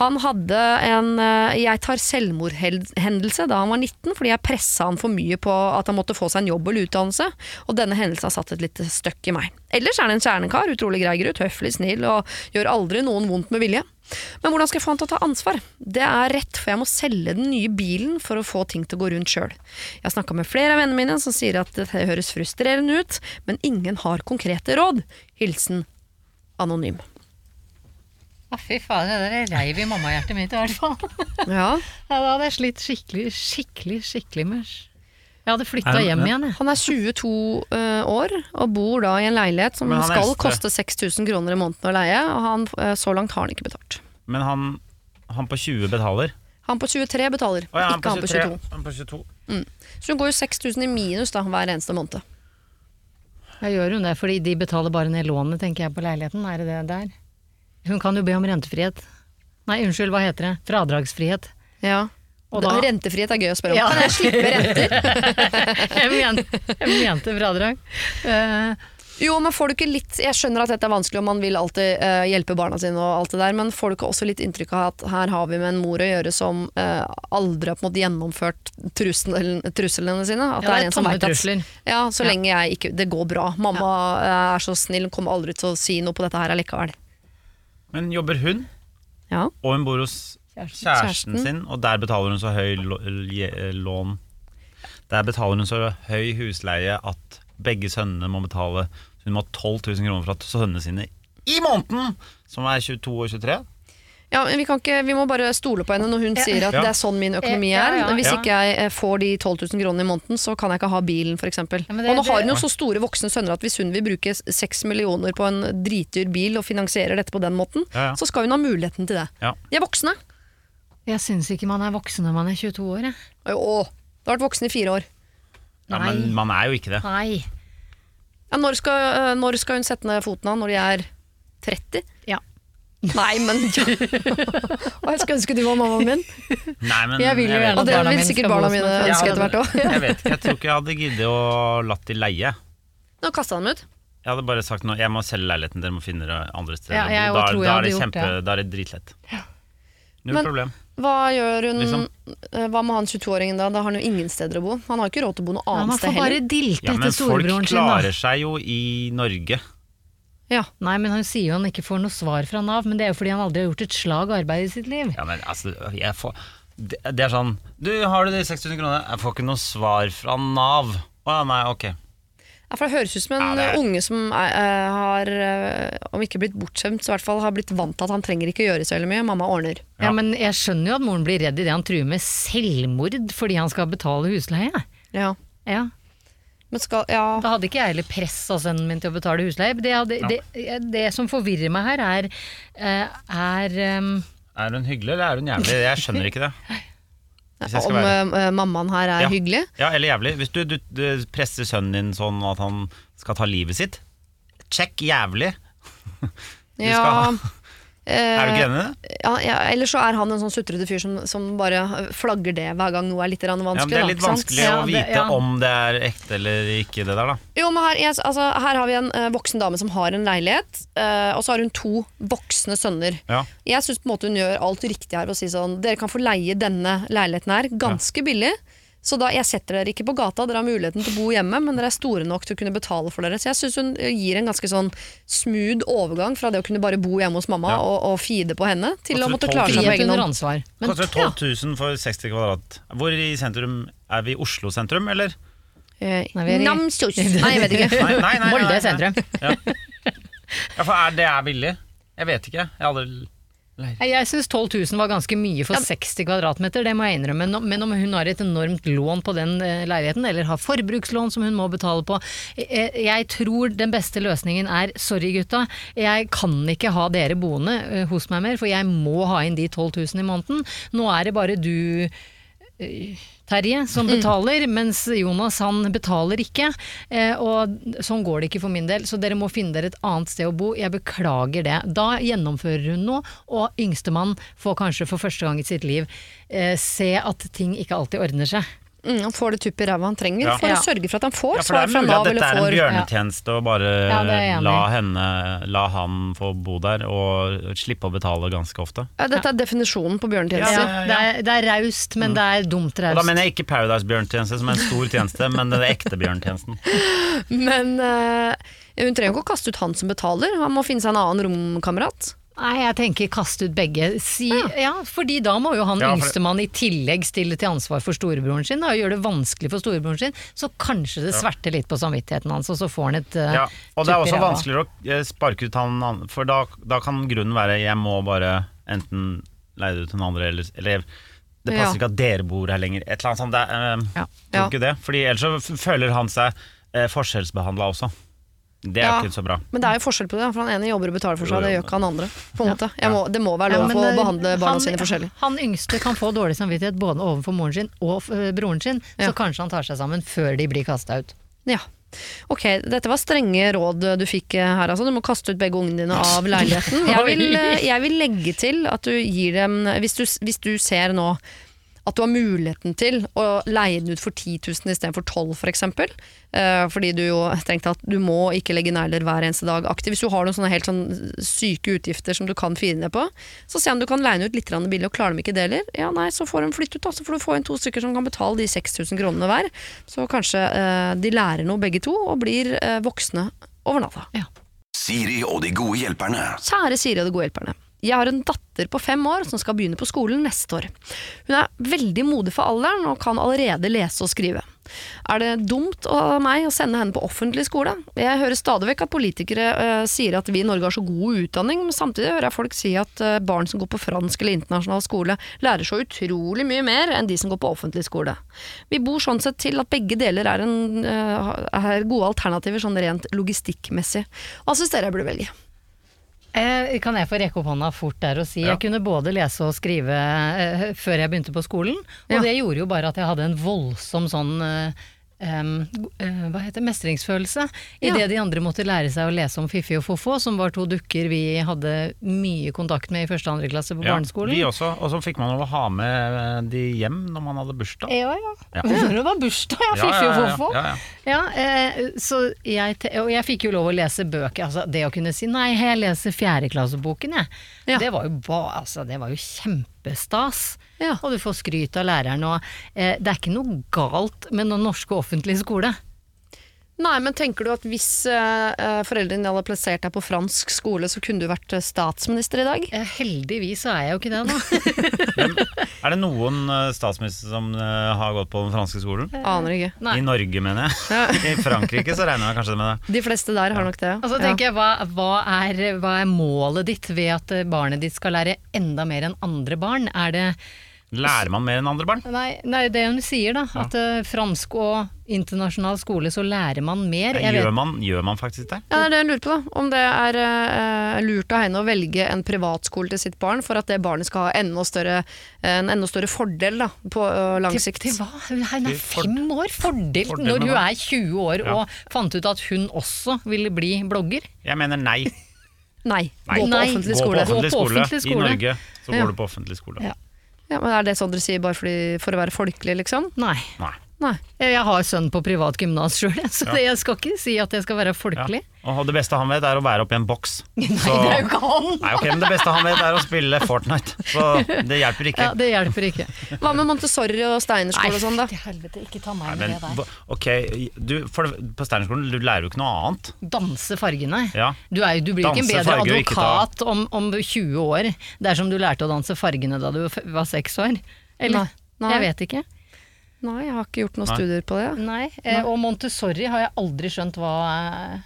S1: Han hadde en eh, jeg tar selvmordhendelse da han var 19, fordi jeg pressa han for mye på at han måtte få seg en jobb eller utdannelse, og denne hendelsen har satt et lite støkk i meg. Ellers er det en kjernekar, utrolig grei gutt, høflig, snill og gjør aldri noen vondt med vilje. Men hvordan skal jeg få han til å ta ansvar? Det er rett, for jeg må selge den nye bilen for å få ting til å gå rundt sjøl. Jeg har snakka med flere av vennene mine som sier at det høres frustrerende ut, men ingen har konkrete råd. Hilsen anonym.
S4: Å, fy fader, det der reiv i mammahjertet mitt i hvert fall.
S1: Ja,
S4: Ja, da hadde jeg slitt skikkelig, skikkelig, skikkelig med Jeg hadde flytta
S3: Er-
S4: hjem igjen, jeg.
S1: Han er 22 uh, år og bor da i en leilighet som skal
S3: eldste-
S1: koste 6000 kroner i måneden å leie, og han, uh, så langt har han ikke betalt.
S3: Men han, han på 20 betaler.
S1: Han på 23 betaler,
S3: oh, ja,
S1: ikke han på 22.
S3: Han på 22.
S1: Så hun går jo 6000 i minus da, hver eneste måned.
S4: Jeg gjør hun det, fordi de betaler bare ned lånet, tenker jeg, på leiligheten. Er det det der? Hun kan jo be om rentefrihet. Nei, unnskyld, hva heter det? Fradragsfrihet.
S1: Ja.
S4: Og da-
S1: Rentefrihet er gøy å spørre om.
S4: Ja.
S1: Kan jeg slippe renter?
S4: Jeg mente, jeg mente fradrag. Eh,
S1: Jo, men får du ikke litt Jeg skjønner at dette er vanskelig, og man vil alltid uh, hjelpe barna sine, og alt det der, men får du ikke også litt inntrykk av at her har vi med en mor å gjøre som uh, aldri har på en måte gjennomført trusselen, truslene sine? At
S4: ja, det er
S1: en som at
S4: trusler.
S1: Ja, så
S4: Ja.
S1: lenge jeg ikke Det går bra. Mamma ja. er så snill, hun kommer aldri til å si noe på dette her allikevel.
S3: Men jobber hun,
S1: Ja.
S3: og hun bor hos
S4: kjæresten
S3: Kjæresten. sin, og der betaler hun så høy lån Der betaler hun så høy husleie at begge sønnene må betale Hun må ha 12 000 kroner fra at sønnene sine i måneden, som er 22 og 23
S1: Ja, men vi, kan ikke, vi må bare stole på henne når hun sier at
S3: Ja.
S1: det er sånn min økonomi er.
S4: ja, ja.
S1: Hvis
S3: Ja.
S1: ikke jeg eh, får de 12 000 kronene i måneden, så kan jeg ikke ha bilen, f.eks.
S4: Ja,
S1: og nå har hun jo så store voksne sønner at hvis hun vil bruke 6 millioner på en dritdyr bil og finansierer dette på den måten,
S3: Ja, ja.
S1: så skal hun ha muligheten til det.
S3: Ja.
S1: De er voksne.
S4: Jeg syns ikke man er voksen når man er 22 år, jeg.
S1: Å, du har vært voksen i fire år.
S3: ja,
S4: Nei.
S3: Men man er jo ikke det.
S4: Nei.
S1: Ja, når, skal, eh, når skal hun sette ned foten av? Når de er 30?
S4: Ja.
S1: Nei, men ja. Og jeg skulle ønske du var mammaen min.
S3: Nei, men
S4: Jeg vil jo gjerne
S1: Og det
S4: barna
S1: vil
S4: mine
S1: sikkert
S4: skal
S1: barna mine ønske etter hvert òg.
S3: Jeg vet ikke, jeg tror ikke jeg hadde giddet å latt de leie.
S1: Nå kasta han dem ut.
S3: Jeg hadde bare sagt nå, jeg må selge leiligheten, dere må finne dere andre steder
S4: Ja,
S3: bo. Da, da, er det kjempe,
S4: det.
S3: da er det dritlett. Null
S1: Men-
S3: problem.
S1: Hva gjør hun
S3: Liksom.
S1: eh, Hva med han 22-åringen da? Da har han jo ingen steder å bo. Han har ikke råd til å bo noe annet
S4: man
S1: sted
S4: får bare
S1: heller.
S4: dilte
S3: Ja, men
S4: etter
S3: folk
S4: storebroren sin, da.
S3: Men folk klarer seg jo i Norge.
S1: Ja.
S4: Nei, men han sier jo han ikke får noe svar fra Nav, men det er jo fordi han aldri har gjort et slag arbeid i sitt liv.
S3: Ja, men altså, jeg får det, det er sånn Du, har du de 600 kronene? Jeg får ikke noe svar fra Nav. Å ja, nei, ok.
S1: Ja, for Det høres ut som en
S3: Ja, er-
S1: unge som er, eh, har, eh, om ikke blitt bortskjemt, så i hvert fall har blitt vant til at han trenger ikke gjøre så veldig mye. Mamma ordner.
S4: Ja.
S3: Ja.
S4: men jeg skjønner jo at moren blir redd idet han truer med selvmord fordi han skal betale husleie.
S1: Ja.
S4: Ja.
S1: Men skal, ja.
S4: Da hadde ikke jeg heller pressa sønnen min til å betale husleie. Det, hadde, det, det som forvirrer meg her, er, eh, er um,
S3: Er hun hyggelig, eller er hun jævlig? Jeg skjønner ikke det.
S1: Om
S3: være-
S1: eh, mammaen her er
S3: Ja.
S1: hyggelig.
S3: Ja, eller jævlig. Hvis du, du, du presser sønnen din sånn at han skal ta livet sitt, check jævlig. Du
S1: Ja,
S3: ha-
S1: eh,
S3: Er du ikke enig i det?
S1: Ja, ja, eller så er han en sånn sutrete fyr som, som bare flagger det hver gang noe er litt vanskelig.
S3: Ja, men det er litt
S1: da,
S3: vanskelig å vite
S4: ja.
S3: om det er ekte eller ikke, det der, da.
S1: Jo, men her, yes, altså, her har vi en uh, voksen dame som har en leilighet, uh, og så har hun to voksne sønner.
S3: Ja.
S1: Jeg syns hun gjør alt riktig her ved å si sånn Dere kan få leie denne leiligheten her ganske billig. Så da, Jeg setter dere ikke på gata, dere har muligheten til å bo hjemme, men dere er store nok til å kunne betale for dere. Så jeg syns hun eh, gir en ganske sånn smooth overgang fra det å kunne bare bo hjemme hos mamma
S3: Ja.
S1: og, og feede på henne, til
S3: Kanske
S1: å måtte klare seg på egen hånd.
S4: ansvar.
S3: Koster 12 000 for 60 kvadrat. Hvor i sentrum? Er vi Oslo sentrum, eller?
S1: Eh,
S4: Nei, i-
S1: Namsos. Nei, jeg vet ikke.
S4: Molde sentrum.
S3: Ja. ja, for er det er billig? Jeg vet ikke. Jeg har aldri
S4: Jeg syns 12 000 var ganske mye for 60 kvadratmeter, det må jeg innrømme. Men om hun har et enormt lån på den eh, leiligheten, eller har forbrukslån som hun må betale på Jeg, jeg tror den beste løsningen er sorry gutta, jeg kan ikke ha dere boende eh, hos meg mer, for jeg må ha inn de 12 000 i måneden. Nå er det bare du eh, Terje som betaler, mens Jonas han betaler ikke. Eh, og sånn går det ikke for min del, så dere må finne dere et annet sted å bo. Jeg beklager det. Da gjennomfører hun noe, og yngstemann får kanskje for første gang i sitt liv eh, se at ting ikke alltid ordner seg.
S1: Mm, han får det tupp i ræva han trenger
S3: Ja.
S1: for
S4: Ja.
S1: å sørge for at han får
S3: Ja,
S1: svar fra Nav
S3: dette er en
S1: får
S3: bjørnetjeneste å bare
S4: Ja,
S3: la, henne, la han få bo der og slippe å betale ganske ofte.
S1: ja, Dette er definisjonen på bjørnetjeneste.
S3: Ja, ja, ja.
S4: Det er, det er raust, men det er dumt
S3: raust. da mener jeg ikke Paradise-bjørnetjeneste som er en stor tjeneste, men den ekte bjørnetjenesten.
S1: Men uh, hun trenger ikke å kaste ut han som betaler, han må finne seg en annen romkamerat.
S4: Nei, jeg tenker kast ut begge. Si, ja. fordi da må jo han
S3: Ja, for-
S4: yngstemann i tillegg stille til ansvar for storebroren sin, da, og gjøre det vanskelig for storebroren sin. Så kanskje det sverter litt på samvittigheten hans, og så får han et uh,
S3: Ja, og det er også vanskeligere å eh, sparke ut han an- For da, da kan grunnen være jeg må bare enten leie det ut til noen andre, eller, eller det passer
S1: Ja.
S3: ikke at dere bor her lenger. Et eller annet sånt. Det,
S4: Ja.
S3: tror
S1: Ja.
S3: ikke det. Fordi ellers så føler han seg uh, forskjellsbehandla også. Det er
S1: Ja.
S3: ikke så bra.
S1: Men det er jo forskjell på det, for han ene jobber og betaler for seg, det gjør ikke han andre. På en måte. Jeg må, det må være
S4: Ja,
S1: lov
S4: men,
S1: å
S4: eh,
S1: behandle barna
S4: han-
S1: sine forskjellig.
S4: Han yngste kan få dårlig samvittighet både overfor moren sin og eh, broren sin,
S1: Ja.
S4: så kanskje han tar seg sammen før de blir kasta ut.
S1: Ja. Ok, dette var strenge råd du fikk eh, her, altså. Du må kaste ut begge ungene dine av leiligheten. Jeg vil, jeg vil legge til at du gir dem Hvis du, hvis du ser nå at du har muligheten til å leie den ut for 10 000 istedenfor 12 000 f.eks. Uh, fordi du jo tenkte at du må ikke legge negler hver eneste dag aktiv. Hvis du har noen sånne helt sånn syke utgifter som du kan fire ned på, så se om du kan leie den ut litt billig, og klarer de ikke det heller, ja nei, så får de flytte ut. da. Så får du få inn to stykker som kan betale de 6000 kronene hver. Så kanskje eh, de lærer noe begge to, og blir eh, voksne over natta.
S2: Siri og de gode hjelperne.
S1: Kjære Siri og de gode hjelperne. Jeg har en datter på fem år som skal begynne på skolen neste år. Hun er veldig modig for alderen og kan allerede lese og skrive. Er det dumt av meg å sende henne på offentlig skole? Jeg hører stadig vekk at politikere uh, sier at vi i Norge har så god utdanning, men samtidig hører jeg folk si at uh, barn som går på fransk eller internasjonal skole, lærer så utrolig mye mer enn de som går på offentlig skole. Vi bor sånn sett til at begge deler er, en, uh, er gode alternativer sånn rent logistikkmessig. Hva syns dere jeg burde velge?
S4: Eh, kan jeg få rekke opp hånda fort der og si
S3: Ja.
S4: jeg kunne både lese og skrive eh, før jeg begynte på skolen, og
S1: Ja.
S4: det gjorde jo bare at jeg hadde en voldsom sånn eh, em, uh, hva heter det, I
S1: Ja.
S4: det de andre måtte lære seg å lese om Fiffi og Fofo, som var to dukker vi hadde mye kontakt med i første og andre klasse på
S3: Ja,
S4: barneskolen.
S3: vi også. Og så fikk man lov å ha med de hjem når man hadde bursdag.
S4: Ja, ja.
S3: Ja.
S4: Det var bursdag, ja. Fiffi og Fofo.
S3: ja, ja.
S4: Ja, eh, så jeg, og jeg fikk jo lov å lese bøker. Altså, det å kunne si 'nei, jeg leser fjerdeklasseboken', jeg.
S1: Ja.
S4: Det var jo ba, altså, det var jo kjempestas.
S1: Ja.
S4: Og du får skryt av læreren. Og eh, det er ikke noe galt med den norske offentlige skole.
S1: Nei, men tenker du at hvis eh, foreldrene dine hadde plassert deg på fransk skole, så kunne du vært eh, statsminister i dag?
S4: Heldigvis så er jeg jo ikke det nå.
S3: Er det noen statsminister som har gått på den franske skolen?
S1: Aner ikke.
S4: Nei.
S3: I Norge, mener jeg. I Frankrike så regner jeg kanskje med det.
S1: De fleste der har nok det.
S4: Og så tenker jeg, hva, hva, er, hva er målet ditt ved at barnet ditt skal lære enda mer enn andre barn? Er det
S3: Lærer man mer enn andre barn?
S4: Nei, nei det hun sier, da. At eh, fransk og internasjonal skole, så lærer man mer. Jeg vet-
S3: Gjør man, gjør man faktisk det?
S1: Ja, det er det hun lurer på, da. Om det er uh, lurt av henne å velge en privatskole til sitt barn for at det barnet skal ha enda større, en enda større fordel da, på uh, lang sikt.
S4: til hva? Hun er fem år! Fordel,
S3: Fordel
S4: når hun er 20 år
S3: Ja.
S4: og fant ut at hun også ville bli blogger.
S3: Jeg mener nei.
S1: Nei,
S3: Nei.
S1: gå på offentlig skole.
S4: Gå på offentlig skole. I.
S3: Norge så
S1: Ja.
S3: går du på offentlig skole.
S4: Ja.
S1: Ja, men Er det sånn dere sier bare fordi, for å være folkelig, liksom?
S4: Nei.
S3: Nei.
S1: Nei.
S4: Jeg har sønn på privat gymnas sjøl, så
S3: Ja.
S4: jeg skal ikke si at jeg skal være
S3: Ja.
S4: folkelig.
S3: Og det beste han vet, er å være oppi en boks.
S4: Nei,
S3: Så-
S4: det er jo ikke han!
S3: Nei, ok, men det beste han vet, er å spille Fortnite. Så det hjelper ikke.
S4: Ja, det hjelper ikke.
S1: Hva med Montessori og Steinerskole og sånn, da?
S4: til helvete, ikke ta meg
S3: Nei,
S4: med
S3: men,
S4: det der.
S3: ok, du, for, På Steinerskolen du lærer jo ikke noe annet.
S4: Danse fargene.
S3: Ja.
S4: Du, er, du blir jo ikke en bedre
S3: farger advokat ta-
S4: om, om 20 år dersom du lærte å danse fargene da du var seks år. Eller?
S1: Nei. Nei.
S4: Jeg vet ikke.
S1: Nei, jeg har ikke gjort noen
S3: Nei.
S1: studier på det.
S4: Nei, eh, Og Montessori har jeg aldri skjønt hva eh,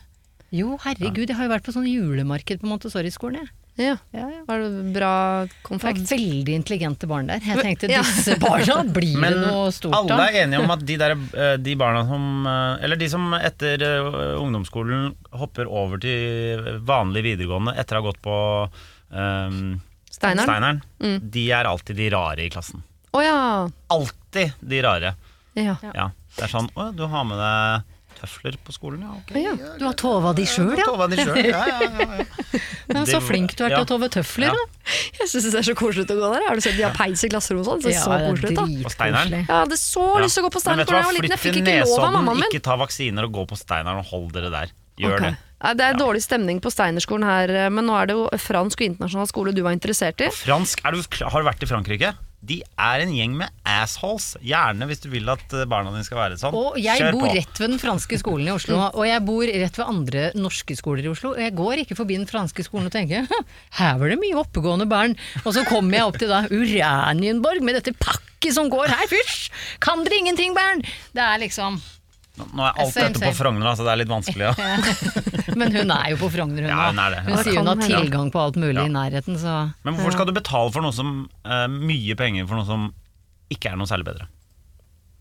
S4: Jo, herregud, jeg har jo vært på sånn julemarked på Montessori-skolen, jeg.
S1: Ja.
S4: Ja, ja.
S1: Var det bra
S4: Det var veldig intelligente barn der. Jeg tenkte
S1: Ja.
S4: disse barna, blir
S3: Men
S4: det noe stort
S3: alle er enige om at de, der, eh, de barna som eh, Eller de som etter ungdomsskolen hopper over til vanlig videregående etter å ha gått på um,
S1: Steineren?
S3: Steineren,
S1: Mm.
S3: de er alltid de rare i klassen.
S1: Å ja.
S3: Alltid de rare.
S1: ja.
S3: Ja. Det er sånn Å, du har med deg tøfler på skolen, ja. Okay.
S1: ja.
S4: Du har tova de sjøl, ja.
S3: De selv, ja, ja, ja, ja.
S4: ja. Så flink du er til
S3: ja.
S4: å tove tøfler, da.
S1: Jeg syns det er så koselig å gå der. Har du sett de har peis i klasserommet og sånn? Det er så koselig ut, da.
S3: På Steineren?
S4: Ja,
S1: Jeg hadde så lyst til å gå på
S3: Men vet du
S1: da jeg
S3: hva,
S1: var liten. Jeg
S3: flytt
S1: fikk
S3: til
S1: ikke lov av
S3: Nesodden,
S1: mammaen min.
S3: ikke ta vaksiner og gå på Steineren og hold dere der. Gjør
S1: okay.
S3: det.
S1: Det er dårlig stemning på Steinerskolen her, men nå er det jo fransk og internasjonal skole du var interessert i.
S3: Fransk, er du, Har du vært i Frankrike? De er en gjeng med assholes. Gjerne hvis du vil at eh, barna dine skal være sånn.
S4: Og jeg
S3: Kjør
S4: bor
S3: på.
S4: rett ved den franske skolen i Oslo, og jeg bor rett ved andre norske skoler i Oslo. Og jeg går ikke forbi den franske skolen og tenker «Hm, her var det mye oppegående barn. Og så kommer jeg opp til da Uranienborg med dette pakket som går her, fysj! Kan dere ingenting, barn? Det er liksom
S3: Nå er alt
S4: Same,
S3: dette på. Frogner, så det er litt vanskelig. Ja.
S4: Men hun er jo på Frogner, hun
S3: Ja, hun er det.
S4: Hun sier hun har tilgang på alt mulig
S3: Ja.
S4: i nærheten, så
S3: Men hvorfor skal du betale for noe som uh, mye penger for noe som ikke er noe særlig bedre?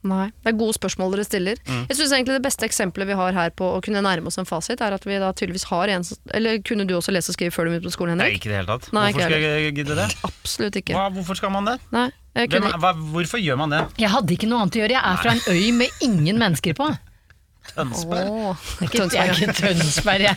S1: Nei, Det er gode spørsmål dere stiller.
S3: Mm.
S1: Jeg synes egentlig Det beste eksempelet vi har her på å kunne nærme oss en fasit, er at vi da tydeligvis har en Eller kunne du også lese og skrive før du begynte på skolen,
S3: Nei,
S1: Henrik?
S3: ikke i det hele tatt.
S1: Nei,
S3: hvorfor skal jeg gidde det?
S1: Absolutt ikke.
S3: Hva, hvorfor skal man det?
S1: Nei,
S3: Hvem, er- hva, hvorfor gjør man det?
S4: Jeg hadde ikke noe annet å gjøre. Jeg er fra en øy med ingen mennesker på.
S3: Tønsberg?
S4: Oh, er jeg er ikke Tønsberg, jeg.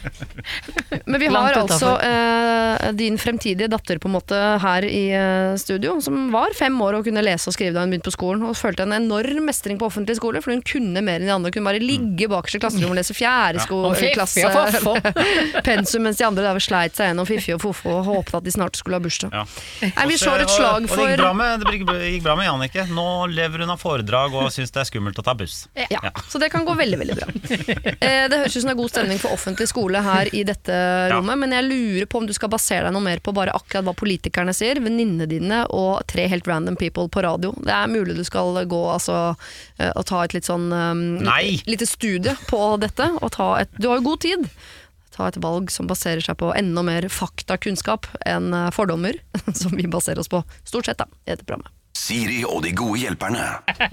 S1: Men vi har altså eh, din fremtidige datter på en måte her i eh, studio, som var fem år og kunne lese og skrive da hun begynte på skolen, og følte en enorm mestring på offentlig skole, for hun kunne mer enn de andre. Hun kunne bare ligge bakerst i klasserommet og lese fjerde
S4: Og
S1: sko-
S4: fiffi
S1: klasse
S4: og
S1: pensum, mens de andre der sleit seg gjennom Fiffi og Fofo og håpet at de snart skulle ha bursdag.
S3: Ja.
S1: Nei, vi slår et slag
S3: og, og det gikk bra med, det gikk, bra med Jannicke. Nå lever hun av foredrag og syns det er skummelt å ta buss.
S1: ja, Så det kan gå veldig, veldig bra. Eh, det høres ut som det er god stemning for offentlig skole her i dette rommet, men jeg lurer på om du skal basere deg noe mer på bare akkurat hva politikerne sier, venninnene dine og tre helt random people på radio. Det er mulig du skal gå altså, eh, og ta et litt sånn um, lite studie på dette, og ta et Du har jo god tid. Ta et valg som baserer seg på enda mer faktakunnskap enn eh, fordommer, som vi baserer oss på stort sett da, i dette programmet.
S2: Siri og de gode hjelperne.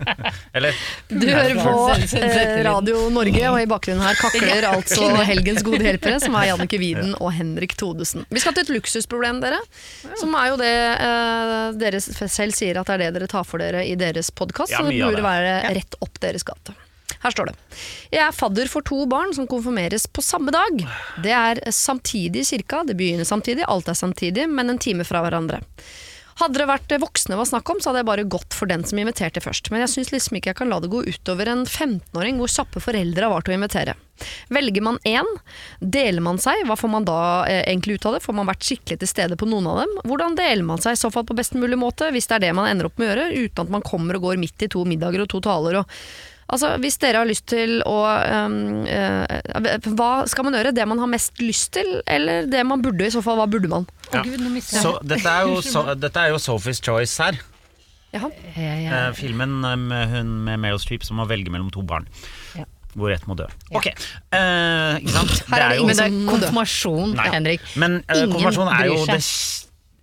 S3: Eller
S1: Du hører på eh. Radio Norge, og i bakgrunnen her kakler altså helgens gode hjelpere, som er Jannicke Widen og Henrik Thodesen. Vi skal til et luksusproblem, dere. Som er jo det eh, dere selv sier at det er det dere tar for dere i deres podkast.
S3: Ja,
S1: så det
S3: mye av
S1: burde
S3: det.
S1: være rett opp deres gate. Her står det. Jeg er fadder for to barn som konfirmeres på samme dag. Det er samtidig cirka, det begynner samtidig, alt er samtidig, men en time fra hverandre. Hadde det vært voksne var snakk om, så hadde jeg bare gått for den som inviterte først. Men jeg syns liksom ikke jeg kan la det gå utover en 15-åring hvor kjappe foreldre har vært å invitere. Velger man én, deler man seg, hva får man da eh, egentlig ut av det? Får man vært skikkelig til stede på noen av dem? Hvordan deler man seg i så fall på best mulig måte, hvis det er det man ender opp med å gjøre, uten at man kommer og går midt i to middager og to taler og Altså, Hvis dere har lyst til å um, uh, Hva skal man gjøre? Det man har mest lyst til, eller det man burde? I så fall, hva burde man?
S3: Ja. Så dette er jo, så, dette er jo Sophie's Choice her.
S4: Ja.
S3: Eh, filmen eh, med hun med Meryl Streep som må velge mellom to barn.
S4: Ja.
S3: Hvor ett må dø. Ok, uh, ikke sant?
S1: Her er det ingen
S4: Men det er
S1: som må dø.
S4: konfirmasjon,
S3: Nei.
S4: Henrik.
S3: Men uh,
S4: Ingen
S3: konfirmasjon er jo
S4: bryr
S3: det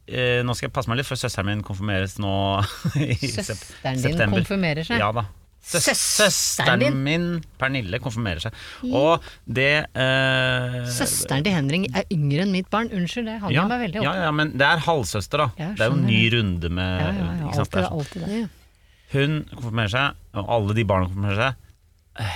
S3: eh, Nå skal jeg passe meg litt, for søsteren min konfirmeres nå i sep-
S4: Søsteren din
S3: september.
S4: konfirmerer seg?
S3: Ja da. Søs-
S4: Søsteren din?
S3: min, Pernille, konfirmerer seg. Og det eh,
S4: Søsteren til Henrik er yngre enn mitt barn. Unnskyld, det hang
S3: ja,
S4: meg veldig
S3: ja,
S4: opp ja,
S3: ja, men det er halvsøster, da. Det er jo en ny runde med
S4: Ja, ja, ja, alltid,
S3: Det
S4: alltid det.
S3: Hun konfirmerer seg, og alle de barna konfirmerer seg.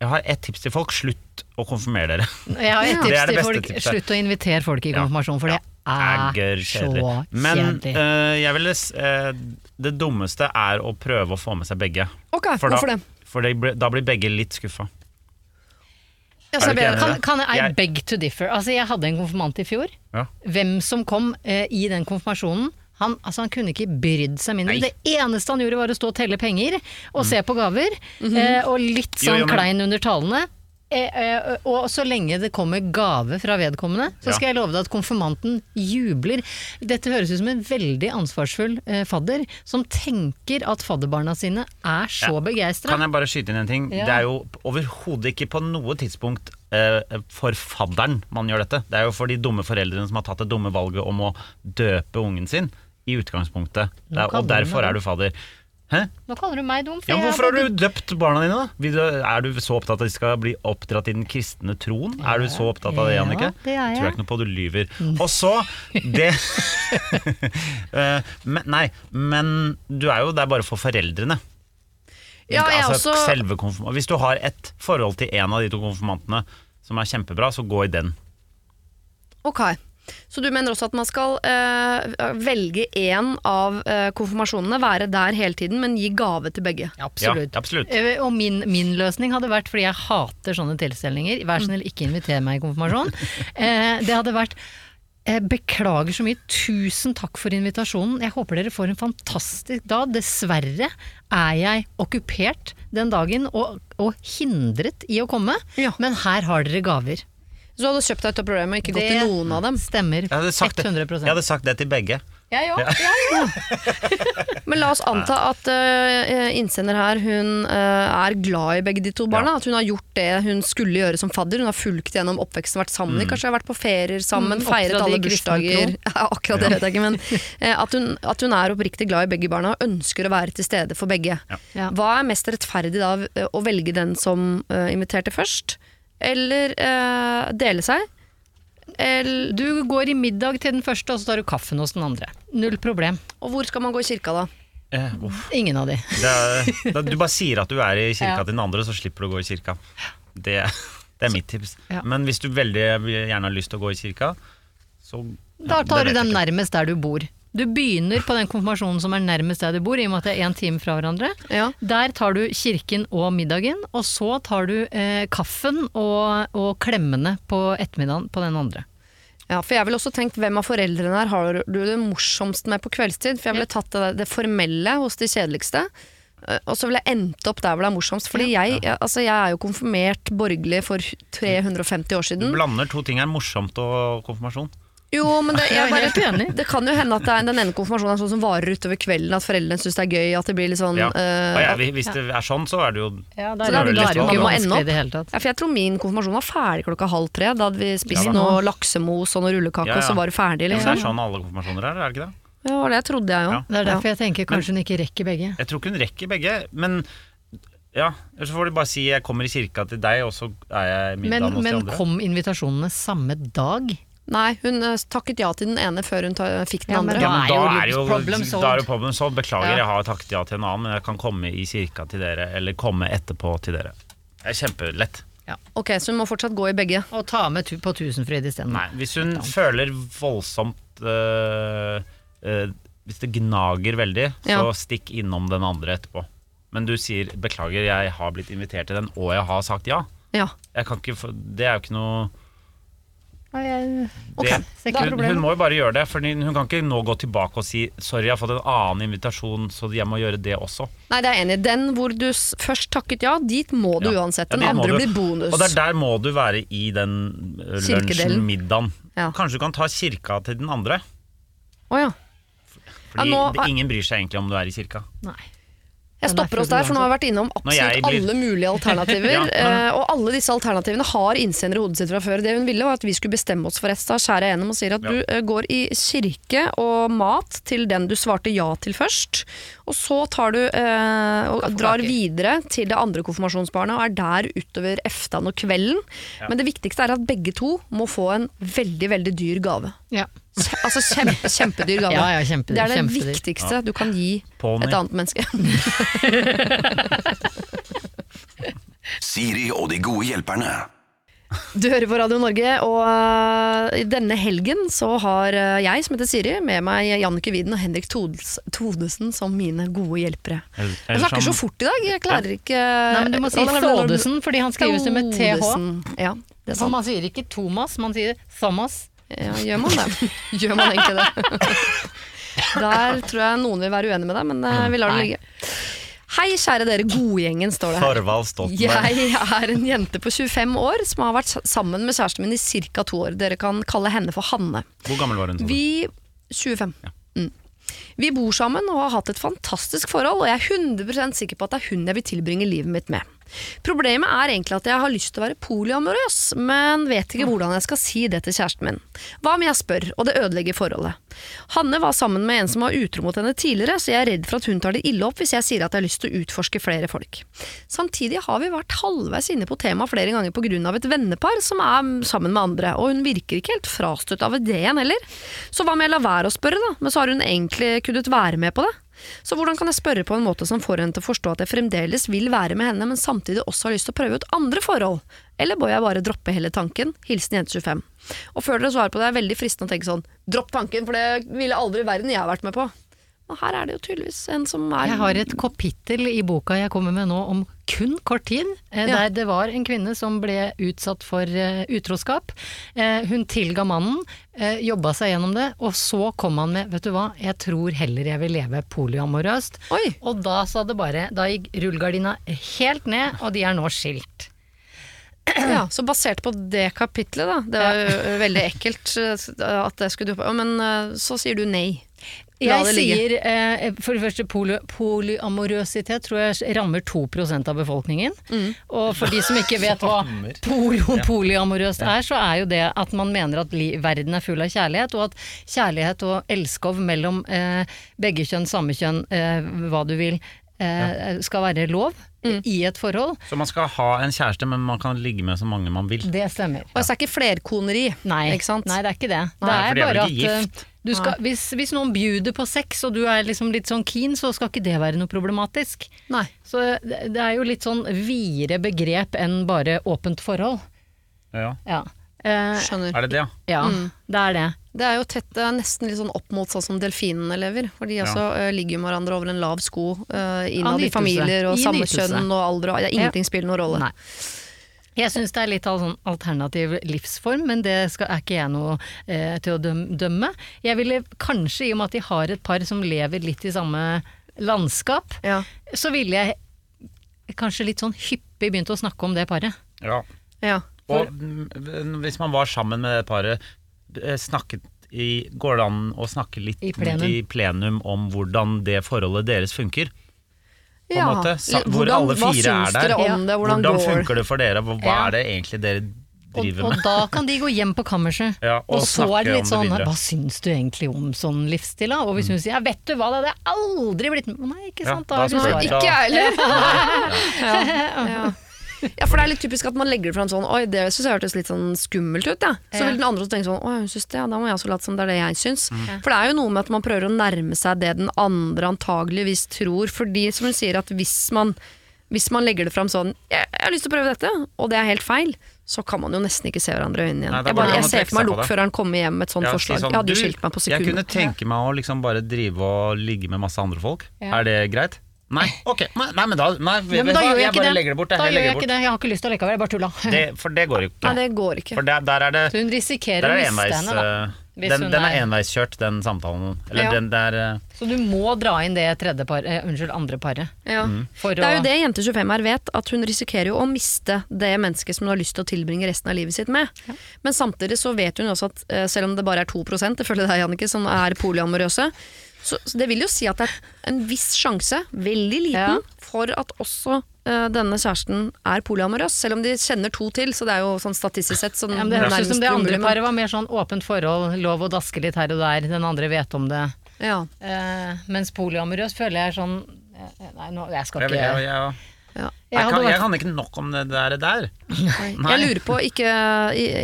S3: Jeg har ett tips til folk. Slutt å konfirmere dere.
S4: Jeg har et tips
S3: det
S4: til folk.
S3: tipset.
S4: Slutt å invitere folk i konfirmasjon, for det er så
S3: kjedelig. Men eh, jeg vil, s- eh, det dummeste er å prøve å få med seg begge.
S1: Ok,
S3: For
S1: hvorfor
S3: da,
S1: det?
S3: For det, da blir begge litt skuffa. Altså?
S4: Kan, kan I beg to differ? Altså, jeg hadde en konfirmant i fjor.
S3: Ja.
S4: Hvem som kom eh, i den konfirmasjonen han, altså, han kunne ikke brydd seg mindre.
S3: Nei.
S4: Det eneste han gjorde var å stå og telle penger og se på gaver. eh, og litt sånn
S3: jo, men-
S4: klein under talene. Eh, eh, og så lenge det kommer gave fra vedkommende, så
S3: Ja.
S4: skal jeg love deg at konfirmanten jubler. Dette høres ut som en veldig ansvarsfull eh, fadder, som tenker at fadderbarna sine er så
S3: Ja.
S4: begeistra.
S3: Kan jeg bare skyte inn en ting?
S4: Ja.
S3: Det er jo overhodet ikke på noe tidspunkt eh, for fadderen man gjør dette. Det er jo for de dumme foreldrene som har tatt det dumme valget om å døpe ungen sin. I utgangspunktet. Det er, og derfor er du fadder. Hæ?
S4: Nå kaller du meg dum.
S3: Ja, hvorfor har du døpt barna dine, da? Er du så opptatt av at de skal bli oppdratt i den kristne troen? er du så opptatt av det,
S4: Ja, det er jeg.
S3: Tror jeg ikke noe på, du lyver. Og så det Eh, men, Nei, men du er jo der bare for foreldrene.
S1: Ja,
S3: altså,
S1: også-
S3: Hvis du har et forhold til en av de to konfirmantene som er kjempebra, så gå i den.
S1: Ok. Så du mener også at man skal eh, velge én av eh, konfirmasjonene, være der hele tiden, men gi gave til begge?
S4: Absolutt.
S3: Ja, absolutt.
S4: Eh, Og min, min løsning hadde vært, fordi jeg hater sånne tilstelninger, vær snill ikke inviter meg i konfirmasjon, eh, det hadde vært eh, Beklager så mye, tusen takk for invitasjonen. Jeg håper dere får en fantastisk dag. Dessverre er jeg okkupert den dagen og, og hindret i å komme,
S1: Ja.
S4: men her har dere gaver.
S1: Så du hadde kjøpt deg ut av problemet og ikke gått
S4: Det
S1: til noen av dem?
S4: Stemmer.
S3: Jeg hadde, sagt det, jeg hadde sagt det til begge.
S4: Jeg òg.
S1: Men la oss anta at uh, innsender her hun uh, er glad i begge de to barna. At hun har gjort det hun skulle gjøre som fadder. Hun har fulgt gjennom oppveksten, vært sammen.
S3: Mm.
S1: Kanskje har vært på ferier sammen,
S4: Mm,
S1: feiret alle bursdager. Akkurat det vet jeg ikke, men uh, at, hun, at hun er oppriktig glad i begge barna og ønsker å være til stede for begge.
S4: Ja.
S1: Hva er mest rettferdig da, å velge den som inviterte først, eller eh, dele seg? Eller,
S4: Du går i middag til den første, og så tar du kaffen hos den andre. Null problem.
S1: og hvor skal man gå i kirka da?
S3: Eh, uff.
S4: Ingen av de.
S3: Det er, da, du bare sier at du er i kirka
S4: Ja.
S3: til den andre, så slipper du å gå i kirka. Det, det er mitt tips.
S4: Ja.
S3: Men hvis du veldig gjerne har lyst til å gå i kirka, så
S4: Da tar du den nærmest der du bor. Du begynner på den konfirmasjonen som er nærmest der du bor, i og med at det er én time fra hverandre.
S1: Ja.
S4: Der tar du kirken og middagen, og så tar du eh, kaffen og, og klemmene på ettermiddagen på den andre.
S1: Ja, for jeg ville også tenkt hvem av foreldrene her har du det morsomst med på kveldstid? For jeg ville tatt det, det formelle hos de kjedeligste. eh, Og så ville jeg endt opp der hvor det er morsomst. Fordi jeg, jeg, altså jeg er jo konfirmert borgerlig for 350 år siden.
S3: Du blander to ting her, morsomt og konfirmasjon.
S1: Jo, men det,
S4: Jeg
S1: bare, det kan jo hende at det er, den ene konfirmasjonen er sånn som varer utover kvelden. At foreldrene syns det er gøy. At det blir litt sånn
S3: Ja.
S1: eh,
S3: ja, hvis det er sånn, så er det jo
S4: Ja,
S1: Så
S4: da er
S1: det
S4: det, er jo ikke
S1: å ende
S4: vanskelig
S1: opp.
S4: i det hele tatt.
S1: ja, for jeg tror min konfirmasjon var ferdig klokka halv tre. Da hadde vi spist
S3: Ja
S1: noe laksemos og noe rullekake,
S3: Ja, ja.
S1: og så var det ferdig.
S3: ja, men Det
S1: Liksom.
S3: er sånn alle konfirmasjoner er, er det ikke det?
S1: Ja, det var det trodde jeg jo.
S3: Ja.
S4: Det er derfor jeg tenker kanskje hun ikke rekker begge.
S3: Jeg tror ikke hun rekker begge, men ja, eller så får de bare si jeg kommer i kirka til deg, og så er jeg middag
S4: Men,
S3: hos de
S4: men kom invitasjonene samme dag?
S1: Nei, hun eh, takket ja til den ene før hun ta, fikk den
S4: Ja, men
S1: andre.
S3: Ja, men
S4: er
S3: da
S4: jo
S3: er jo
S4: problem solved.
S3: da er problem solved. Beklager,
S4: Ja.
S3: jeg har takket ja til en annen, men jeg kan komme i kirka til dere, eller komme etterpå til dere. Det er kjempelett.
S1: Ok, så hun må fortsatt gå i begge.
S4: Og ta med tu på Tusenfryd isteden.
S3: Nei, hvis hun føler voldsomt øh, øh, Hvis det gnager veldig,
S1: Ja.
S3: så stikk innom den andre etterpå. Men du sier 'beklager, jeg har blitt invitert til den, og jeg har sagt ja'.
S1: Ja.
S3: Jeg kan ikke få, det er jo ikke noe
S4: Jeg
S3: det, hun, hun må jo bare gjøre det, for hun kan ikke nå gå tilbake og si 'sorry, jeg har fått en annen invitasjon, så jeg må gjøre det også'.
S1: Nei, det er enig. Den hvor du først takket ja, dit må du
S3: Ja.
S1: uansett. Den
S3: ja,
S1: andre blir bonus.
S3: Og det er der må du være i den øh, lunsjen, middagen.
S1: Ja.
S3: Kanskje du kan ta kirka til den andre?
S1: Å ja.
S3: Fordi
S1: Ja, nå-
S3: ingen bryr seg egentlig om du er i kirka.
S4: Nei.
S1: Jeg
S4: er
S1: stopper oss der, for nå har jeg vært innom absolutt
S3: blir-
S1: alle mulige alternativer.
S3: Ja, men-
S1: eh, og alle disse alternativene har innsender i hodet sitt fra før. Det hun ville, var at vi skulle bestemme oss for ett. Da skjærer jeg gjennom og sier at
S3: Ja.
S1: du eh, går i kirke og mat til den du svarte ja til først. Og så tar du eh, og drar videre til det andre konfirmasjonsbarnet og er der utover eftan og kvelden. Men det viktigste er at begge to må få en veldig, veldig dyr gave.
S4: Ja.
S1: Altså kjempe, kjempedyr gave.
S4: Ja, ja, kjempedyr,
S1: det er det
S4: kjempedyr.
S1: viktigste du kan gi
S3: Pony.
S1: et annet menneske.
S2: Siri og de gode hjelperne.
S1: Du hører på Radio Norge, og øh, denne helgen så har øh, jeg, som heter Siri, med meg Jannike Widen og Henrik Todes, Todesen som mine gode hjelpere. Jeg snakker så fort i dag, jeg klarer ikke
S4: Nei, men du må si Thodesen, fordi han skrives jo med TH.
S1: Ja, det er sant.
S4: man sier ikke Thomas, man sier Thomas.
S1: Ja, gjør man det? Gjør man egentlig det? Der tror jeg noen vil være uenig med deg, men øh, vi lar det ligge. Hei, kjære dere godgjengen, står det her.
S3: Thorvald Stoltenberg.
S1: Jeg er en jente på 25 år som har vært sammen med kjæresten min i ca. to år. Dere kan kalle henne for Hanne.
S3: Hvor gammel var hun?
S1: Vi 25. Mm. Vi bor sammen og har hatt et fantastisk forhold, og jeg er 100% sikker på at det er hun jeg vil tilbringe livet mitt med. Problemet er egentlig at jeg har lyst til å være polyamorøs, men vet ikke hvordan jeg skal si det til kjæresten min. Hva om jeg spør, og det ødelegger forholdet? Hanne var sammen med en som var utro mot henne tidligere, så jeg er redd for at hun tar det ille opp hvis jeg sier at jeg har lyst til å utforske flere folk. Samtidig har vi vært halvveis inne på temaet flere ganger pga. et vennepar som er sammen med andre, og hun virker ikke helt frastøtt av ideen heller. Så hva om jeg lar være å spørre, da? Men så har hun egentlig kunnet være med på det. Så hvordan kan jeg spørre på en måte som får henne til å forstå at jeg fremdeles vil være med henne, men samtidig også har lyst til å prøve ut andre forhold? Eller bør jeg bare droppe hele tanken? Hilsen jente 25. Og før dere svarer på det, er veldig fristende å tenke sånn dropp tanken, for det ville aldri verden jeg har vært med på. Men her er det jo tydeligvis en som er
S4: Jeg har et kapittel i boka jeg kommer med nå om kun kort tid, eh,
S1: Ja.
S4: der det var en kvinne som ble utsatt for eh, utroskap. Eh, hun tilga mannen, jobba seg gjennom det, og så kom han med 'vet du hva, jeg tror heller jeg vil leve polyamorøst'.
S1: Oi!
S4: Og da sa det bare Da gikk rullegardina helt ned, og de er nå skilt.
S1: Ja, så basert på det kapitlet, da. Det var jo veldig ekkelt at det skulle duppe opp. Men så sier du nei.
S4: Jeg sier eh, for det første poly polyamorøsitet tror jeg rammer 2% av befolkningen.
S1: Mm.
S4: Og for de som ikke vet hva polyo, polyamorøst er, så er jo det at man mener at li verden er full av kjærlighet, og at kjærlighet og elskov mellom eh, begge kjønn, samme kjønn, eh, hva du vil, eh, skal være lov
S1: Mm.
S4: i et forhold.
S3: Så man skal ha en kjæreste, men man kan ligge med så mange man vil.
S4: Det stemmer.
S1: Og så er ikke flerkoneri.
S4: Nei,
S1: Ikke sant?
S4: nei, det er ikke det. Det er
S3: for de er vel
S4: bare
S3: ikke
S4: at eh,
S3: gift?
S4: Du skal, hvis, hvis noen bjuder på sex, og du er liksom litt sånn keen, så skal ikke det være noe problematisk.
S1: Nei.
S4: Så det det er jo litt sånn videre begrep enn bare åpent forhold.
S3: Ja.
S4: Ja. Eh,
S1: Skjønner.
S3: Er det det, ja?
S4: ja, det er det.
S1: Det er jo tett, det er nesten litt sånn opp mot sånn som delfinene lever. For de
S3: Ja.
S1: altså, uh, ligger med hverandre over en lav sko uh, innad i familier og samme kjønn og alder. Og, ja, ingenting spiller noen rolle.
S4: Nei. Jeg syns det er litt av sånn alternativ livsform, men det skal, er ikke jeg noe eh, til å dømme. Jeg ville kanskje, i og med at de har et par som lever litt i samme landskap,
S1: Ja.
S4: så ville jeg kanskje litt sånn hyppig begynt å snakke om det paret.
S3: ja.
S1: Ja.
S3: Og mm, hvis man var sammen med det paret, eh, snakket i, går det an å snakke litt
S4: I plenum.
S3: i plenum om hvordan det forholdet deres funker? På en
S1: Ja.
S3: måte, sa, hvor
S1: Hvordan-
S3: alle fire er
S1: syns
S3: der.
S1: dere om det? Hvordan, går
S3: funker det for dere? Hva, hva er det egentlig dere
S4: Og,
S3: driver
S4: og
S3: med?
S4: da kan de gå hjem på kammerset.
S3: Ja, og
S4: og så er det litt
S3: det
S4: sånn
S3: videre.
S4: Hva syns du egentlig om sånn livsstil, da? Og hvis hun sier ja, vet du hva, det hadde jeg aldri blitt med Nei, ikke
S3: Ja,
S4: sant,
S3: da
S4: da svaret.
S1: Ikke jeg heller. ja. Ja. for det er litt typisk at man legger det fram sånn Oi, det syns jeg hørtes litt sånn skummelt ut, ja. Så
S4: Ja.
S1: vil den andre også tenke sånn Å, hun syns det, ja, da må jeg også late som det er det jeg syns.
S3: Mm.
S1: For det er jo noe med at man prøver å nærme seg det den andre antageligvis tror. Fordi, som hun sier, at hvis man Hvis man legger det fram sånn jeg, 'Jeg har lyst til å prøve dette', og det er helt feil, så kan man jo nesten ikke se hverandre i øynene igjen.
S3: Nei,
S1: jeg, bare, jeg ser for meg lokføreren komme hjem med et sånt
S3: Ja,
S1: forslag.
S3: sånn,
S1: jeg hadde jo skilt meg på
S3: Jeg kunne tenke meg å liksom bare drive og ligge med masse andre folk.
S4: Ja.
S3: Er det greit? Nei, ok. Nei, nei men da nei,
S4: Ja, men da jeg
S3: jeg bare
S4: det.
S3: legger det bort.
S4: Da
S3: Jeg,
S4: gjør jeg ikke
S3: bort.
S4: det. Jeg har ikke lyst til å likevel, jeg bare tulla.
S3: Det, for det går ikke.
S1: Nei, det går ikke.
S3: For der, der er det
S4: Så hun risikerer å miste henne, da. Hvis
S3: den,
S4: hun
S3: den er
S4: er-
S3: enveiskjørt, den samtalen. Eller
S1: Ja.
S3: den der eh,
S4: Så du må dra inn det tredje par, eh, unnskyld, andre paret.
S1: Ja.
S3: Mm.
S1: Det er jo det Jente25 her vet, at hun risikerer jo å miste det mennesket som hun har lyst til å tilbringe resten av livet sitt med. Men samtidig så vet hun også at eh, selv om det bare er 2% ifølge deg, Jannicke, som er polyamorøse, så, så det vil jo si at det er en viss sjanse, veldig liten,
S4: Ja.
S1: for at også denne kjæresten er polyamorøs. Selv om de kjenner to til, så det er jo sånn statistisk sett sånn
S4: ja, Det høres ut som det andre paret var mer sånn åpent forhold, lov å daske litt her og der, den andre vet om det.
S1: Ja.
S4: Eh, mens polyamorøs føler jeg er sånn eh, Nei, nå, jeg skal
S3: jeg,
S4: ikke
S3: jeg, jeg, jeg,
S1: Ja.
S4: Jeg
S3: jeg, kan,
S4: vært-
S3: jeg kan ikke nok om det der. der.
S1: Jeg lurer på, ikke,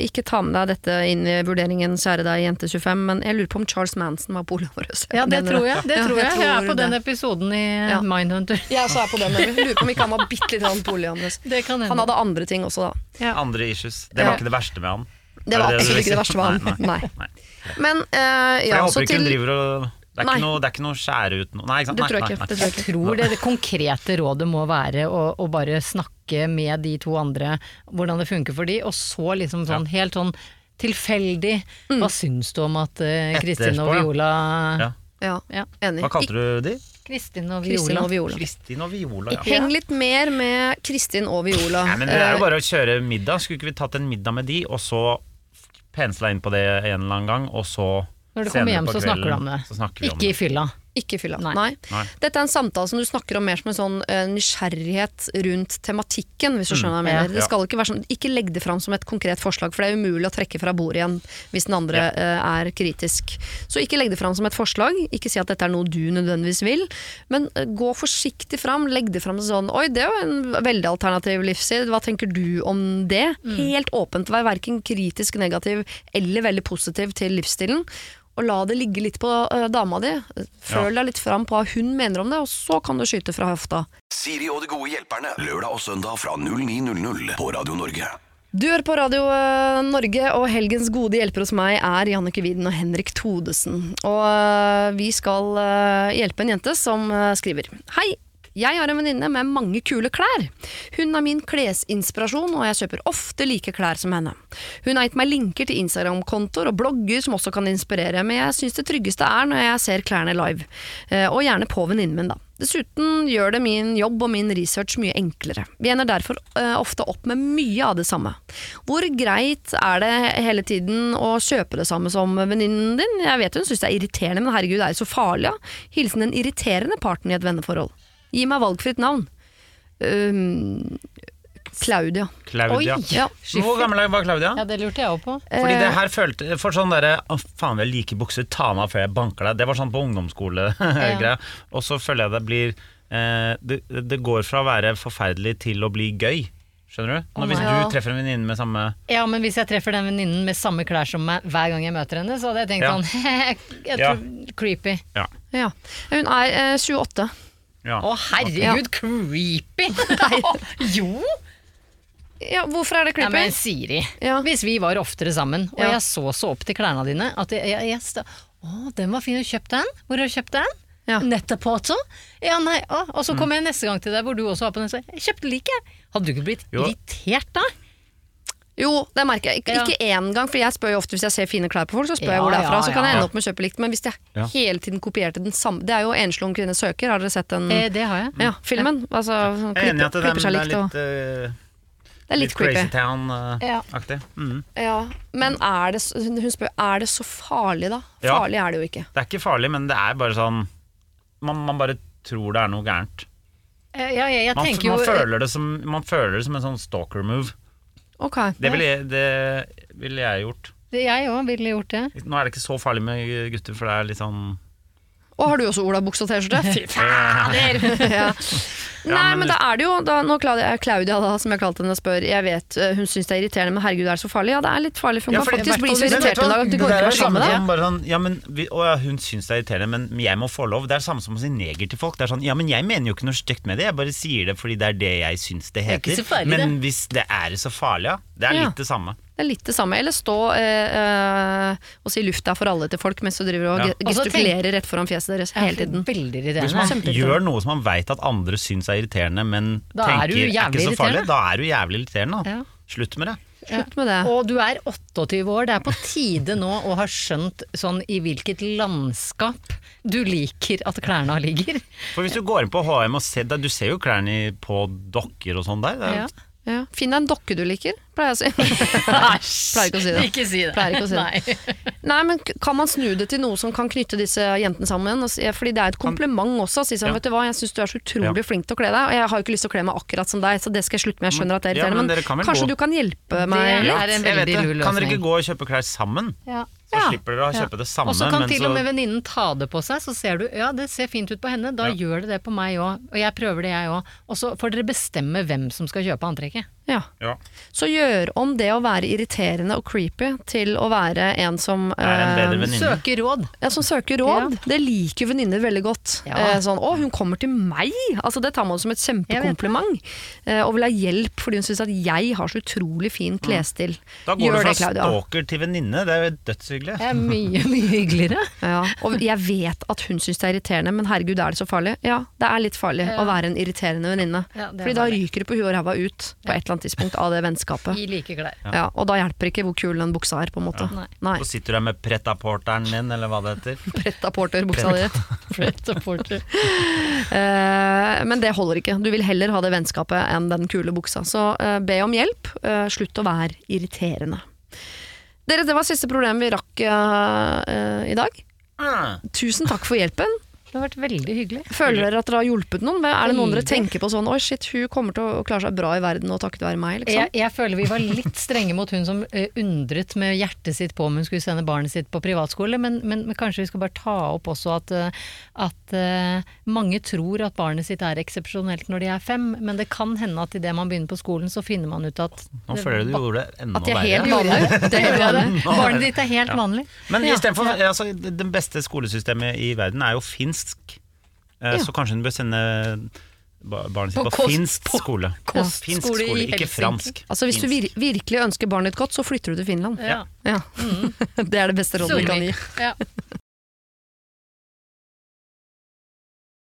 S1: ikke ta med deg dette inn i vurderingen, kjære deg jente25, men jeg lurer på om Charles Manson var polyamorøs.
S4: Ja, det tror jeg. Det tror jeg. Jeg er på den episoden i
S1: Ja.
S4: Mindhunter.
S1: Jeg også er på den. Jeg lurer på om ikke han var bitte litt polyamorøs.
S4: Det.
S1: Han hadde andre ting også, da.
S4: Ja.
S3: Andre issues. Det var ikke det verste med han.
S1: Det var absolutt ikke det verste med han.
S3: Nei,
S1: Nei.
S3: nei.
S1: Men
S3: uh,
S1: ja,
S3: jeg håper ikke
S1: til
S3: hun driver og Det er ikke noe, det er ikke noe skjære ut noe Nei, ikke sant?
S1: Det tror jeg
S3: Nei,
S1: ikke.
S3: nei,
S1: Det tror jeg
S4: Jeg tror det, det konkrete rådet må være å, å bare snakke med de to andre, hvordan det funker for de, og så liksom sånn helt sånn tilfeldig
S1: Mm.
S4: Hva syns du om at uh, Kristin og Viola
S3: Ja.
S1: Ja,
S4: Ja.
S1: enig.
S3: Hva kalte du de?
S4: Kristin og Viola.
S1: og Viola.
S3: Kristin og Viola, ja.
S1: Heng litt mer med Kristin og Viola.
S3: Nei, men det er jo
S1: Eh,
S3: bare å kjøre middag. Skulle ikke vi tatt en middag med de, og så pensla inn på det en eller annen gang, og så
S4: Når du kommer hjem, så snakker du om det.
S3: Ikke om
S4: Ikke i fylla.
S1: Ikke fylla. Nei.
S4: Nei.
S3: Nei.
S1: Dette er en samtale som du snakker om mer som en sånn uh, nysgjerrighet rundt tematikken, hvis du skjønner hva jeg mener.
S4: Ja.
S1: Det skal ikke være sånn, ikke legg det fram som et konkret forslag, for det er umulig å trekke fra bordet igjen hvis den andre eh, er kritisk. Så ikke legg det fram som et forslag, ikke si at dette er noe du nødvendigvis vil, men uh, gå forsiktig fram, legg det fram sånn Oi, det er jo en veldig alternativ livsstil, hva tenker du om det? Helt åpent, vær verken kritisk negativ eller veldig positiv til livsstilen. Og la det ligge litt på eh, dama di. Føl deg litt fram på hva hun mener om det, og så kan du skyte fra høfta.
S2: Siri og de gode hjelperne. Lørdag og søndag fra 09.00 på Radio Norge.
S1: Du hører på Radio eh, Norge, og helgens gode hjelper hos meg er Jannike Widen og Henrik Todesen. Og eh, vi skal hjelpe en jente som skriver Hei! Jeg har en venninne med mange kule klær. Hun er min klesinspirasjon, og jeg kjøper ofte like klær som henne. Hun har gitt meg linker til Instagram-kontoer og blogger som også kan inspirere, men jeg syns det tryggeste er når jeg ser klærne live. Eh, Og gjerne på venninnen min, da. Dessuten gjør det min jobb og min research mye enklere. Vi ender derfor eh, ofte opp med mye av det samme. Hvor greit er det hele tiden å kjøpe det samme som venninnen din? Jeg vet hun syns det er irriterende, men herregud, det er jo så farlig? Ja? Hilsen den irriterende parten i et venneforhold. Gi meg valgfritt navn. Um, Claudia.
S3: Claudia.
S4: Oi,
S1: Ja.
S3: Hvor gammel er- var Claudia?
S4: Ja, det lurte jeg òg på.
S3: Fordi
S1: Eh.
S3: det her følte For sånn derre Å, faen, jeg liker like bukser, ta meg av før jeg banker deg. Det var sånn på ungdomsskole-greia. Og så føler jeg det blir eh, det, det går fra å være forferdelig til å bli gøy. Skjønner du? Når, hvis du treffer en venninne med samme
S4: Ja, men hvis jeg treffer den venninnen med samme klær som meg hver gang jeg møter henne, så hadde jeg tenkt
S3: Ja.
S4: sånn jeg
S3: Ja.
S4: tror, Creepy.
S3: Ja.
S1: Ja. Hun er eh, 28.
S3: ja.
S4: Å herregud, creepy! jo!
S1: Ja, hvorfor er det
S4: Ja,
S1: creepy?
S4: men Siri,
S1: Ja.
S4: hvis vi var oftere sammen, og
S1: Ja.
S4: jeg så så opp til klærne dine at jeg, jeg, jeg sta- Å, den var fin, du kjøpte den? Hvor har du kjøpt den?
S1: Ja.
S4: Nettopp også? Ja, nei, å. Og så kommer jeg neste gang til deg hvor du også har på den, så jeg kjøpte like. Hadde du ikke blitt
S3: Jo.
S4: irritert da?
S1: Jo, det merker jeg. Ikke,
S4: Ja.
S1: ikke én gang, for jeg spør jo ofte hvis jeg ser fine klær på folk, så spør jeg hvor det er fra.
S4: ja,
S1: Så kan jeg ende opp med å kjøpe likt. Men hvis jeg
S3: Ja.
S1: hele tiden kopierte den samme Det er jo Enslig ung kvinne søker, har dere sett den?
S4: Eh, det har jeg.
S1: ja, filmen? Altså, klipper,
S3: Jeg er enig i at det, er
S1: litt, Og,
S3: litt, eh,
S1: det er litt,
S3: Crazy
S1: creepy.
S4: Ja.
S3: Town-aktig. Mm.
S1: Ja. Men er det, hun spør er det så farlig, da?
S3: Ja.
S1: Farlig er det jo ikke.
S3: Det er ikke farlig, men det er bare sånn Man, man bare tror det er noe gærent.
S4: Ja, Ja, jeg, jeg
S3: Man, man,
S4: jo
S3: føler det som, man føler det som en sånn stalker move.
S1: Ok.
S3: Det ville jeg, det ville jeg gjort.
S4: Jeg òg ville gjort det.
S3: Nå er det ikke så farlig med gutter, for det er litt sånn
S1: Og har du også olabukse og T-skjorte? Fy fader! ja. Nei,
S3: men
S1: men da er det jo da, Nå Claudia, Claudia da, som jeg kalte henne, spør Jeg vet eh, hun syns det er irriterende, men herregud, er det så farlig? Ja, det er litt farlig, for hun
S3: Ja,
S1: kan
S3: fordi-
S1: faktisk bli så irritert en dag at du
S3: Det
S1: går ikke
S3: er
S1: å sammen med deg.
S3: sånn, ja, men vi, å, ja, Hun syns det er irriterende, men jeg må få lov. Det er det samme som å si neger til folk. Det er sånn, ja, men Jeg mener jo ikke noe stygt med det, jeg bare sier det fordi det er det jeg syns det
S4: er ikke
S3: heter.
S4: så farlig,
S3: men hvis det er så farlig, ja. Det er
S1: Ja.
S3: litt det samme.
S1: Det er litt det samme. Eller stå eh, eh, og si 'lufta er for alle' til folk mens du driver og
S3: Ja.
S1: gestikulerer rett foran fjeset deres hele tiden.
S4: Veldig
S3: Hvis man gjør noe som man veit at andre syns er irriterende, men
S4: Da er
S3: tenker er
S4: er
S3: ikke så farlig, da er du jævlig irriterende. da.
S4: Ja.
S3: Slutt med det.
S1: Slutt med det.
S4: Og du er 28 år, det er på tide nå å ha skjønt sånn i hvilket landskap du liker at klærne ligger.
S3: For hvis du går inn på HM og ser Du ser jo klærne på dokker og sånn der. Det er,
S4: Ja.
S1: Ja. Finn deg en dokke du liker, pleier jeg å si. Pleier ikke å si det.
S4: Ikke si det.
S1: Pleier ikke å si det.
S4: Nei.
S1: Nei, men kan man snu det til noe som kan knytte disse jentene sammen? Fordi det er et kompliment også. Si sånn,
S3: Ja.
S1: vet du hva, jeg syns du er så utrolig
S3: Ja.
S1: flink til å kle deg, og jeg har jo ikke lyst til å kle meg akkurat som deg, så det skal jeg slutte med. Jeg skjønner at det er
S3: Ja,
S1: irriterende,
S3: men
S1: men,
S3: kan
S1: kanskje
S3: gå-
S1: du kan hjelpe meg
S4: Det er en veldig lur løsning.
S3: Kan dere ikke gå og kjøpe klær sammen?
S4: Ja.
S3: Så
S1: Ja.
S3: slipper dere å kjøpe det samme.
S4: Og så kan til og med venninnen ta det på seg, så ser du ja, det ser fint ut på henne, da
S3: Ja.
S4: gjør det det på meg òg. Og jeg prøver det jeg òg. Og så får dere bestemme hvem som skal kjøpe antrekket.
S1: Ja.
S3: ja.
S1: Så gjør om det å være irriterende og creepy til å være en som
S3: en
S1: eh.
S4: Søker råd.
S1: Ja, Som søker råd. Det liker venninner veldig godt.
S4: Ja.
S1: Eh, sånn 'Å, hun kommer til meg!' Altså Det tar man som et kjempekompliment. Eh, og vil ha hjelp fordi hun syns at jeg har så utrolig fin klesstil.
S3: Da går
S1: Gjør
S3: du fra stalker til venninne. Det er jo dødshyggelig.
S4: Det er mye, mye hyggeligere.
S1: Ja, og jeg vet at hun syns det er irriterende, men herregud, er det så farlig? Ja, det er litt farlig
S4: Ja.
S1: å være en irriterende venninne.
S4: Ja,
S1: Fordi da ryker det på huet og ræva ut på et eller annet tidspunkt av det vennskapet.
S4: I like klær.
S1: Ja, og da hjelper ikke hvor kul den buksa er, på en måte.
S4: Nei.
S1: Nei.
S3: Så sitter du der med pretaporteren din, eller hva det heter.
S1: Pretta porter-buksa di.
S4: Pretaporter.
S1: Eh, men det holder ikke. Du vil heller ha det vennskapet enn den kule buksa. Så eh, be om hjelp. Eh, slutt å være irriterende. Dere, det var siste problem vi rakk i dag.
S3: Mm.
S1: Tusen takk for hjelpen.
S4: Det har vært veldig hyggelig.
S1: Føler dere at dere har hjulpet noen? Er det noen dere tenker på sånn Oi, shit, hun kommer til å klare seg bra i verden og takket være meg, liksom?
S4: Jeg, jeg føler vi var litt strenge mot hun som eh, undret med hjertet sitt på om hun skulle sende barnet sitt på privatskole, men, men, men kanskje vi skal bare ta opp også at, eh, at uh, mange tror at barnet sitt er eksepsjonelt når de er fem, men det kan hende at idet man begynner på skolen, så finner man ut at
S3: Nå føler jeg du gjorde det enda
S1: At er
S3: verre.
S1: Det er helt.
S3: Er
S4: Barnet ditt er helt
S3: Ja.
S4: vanlig.
S3: Men
S4: Ja.
S3: istedenfor altså, det beste skolesystemet i verden er jo finsk. Eh,
S1: Ja.
S3: Så kanskje hun bør sende barnet sitt
S4: På
S3: på,
S4: kost-
S3: finsk
S4: på
S3: skole.
S4: kostskole
S3: finsk
S4: i
S3: skole, ikke fransk.
S1: Altså, hvis du vir virkelig ønsker barnet ditt godt, så flytter du til Finland.
S4: Ja.
S1: Ja. Det er det beste rådet vi kan gi.
S4: Ja.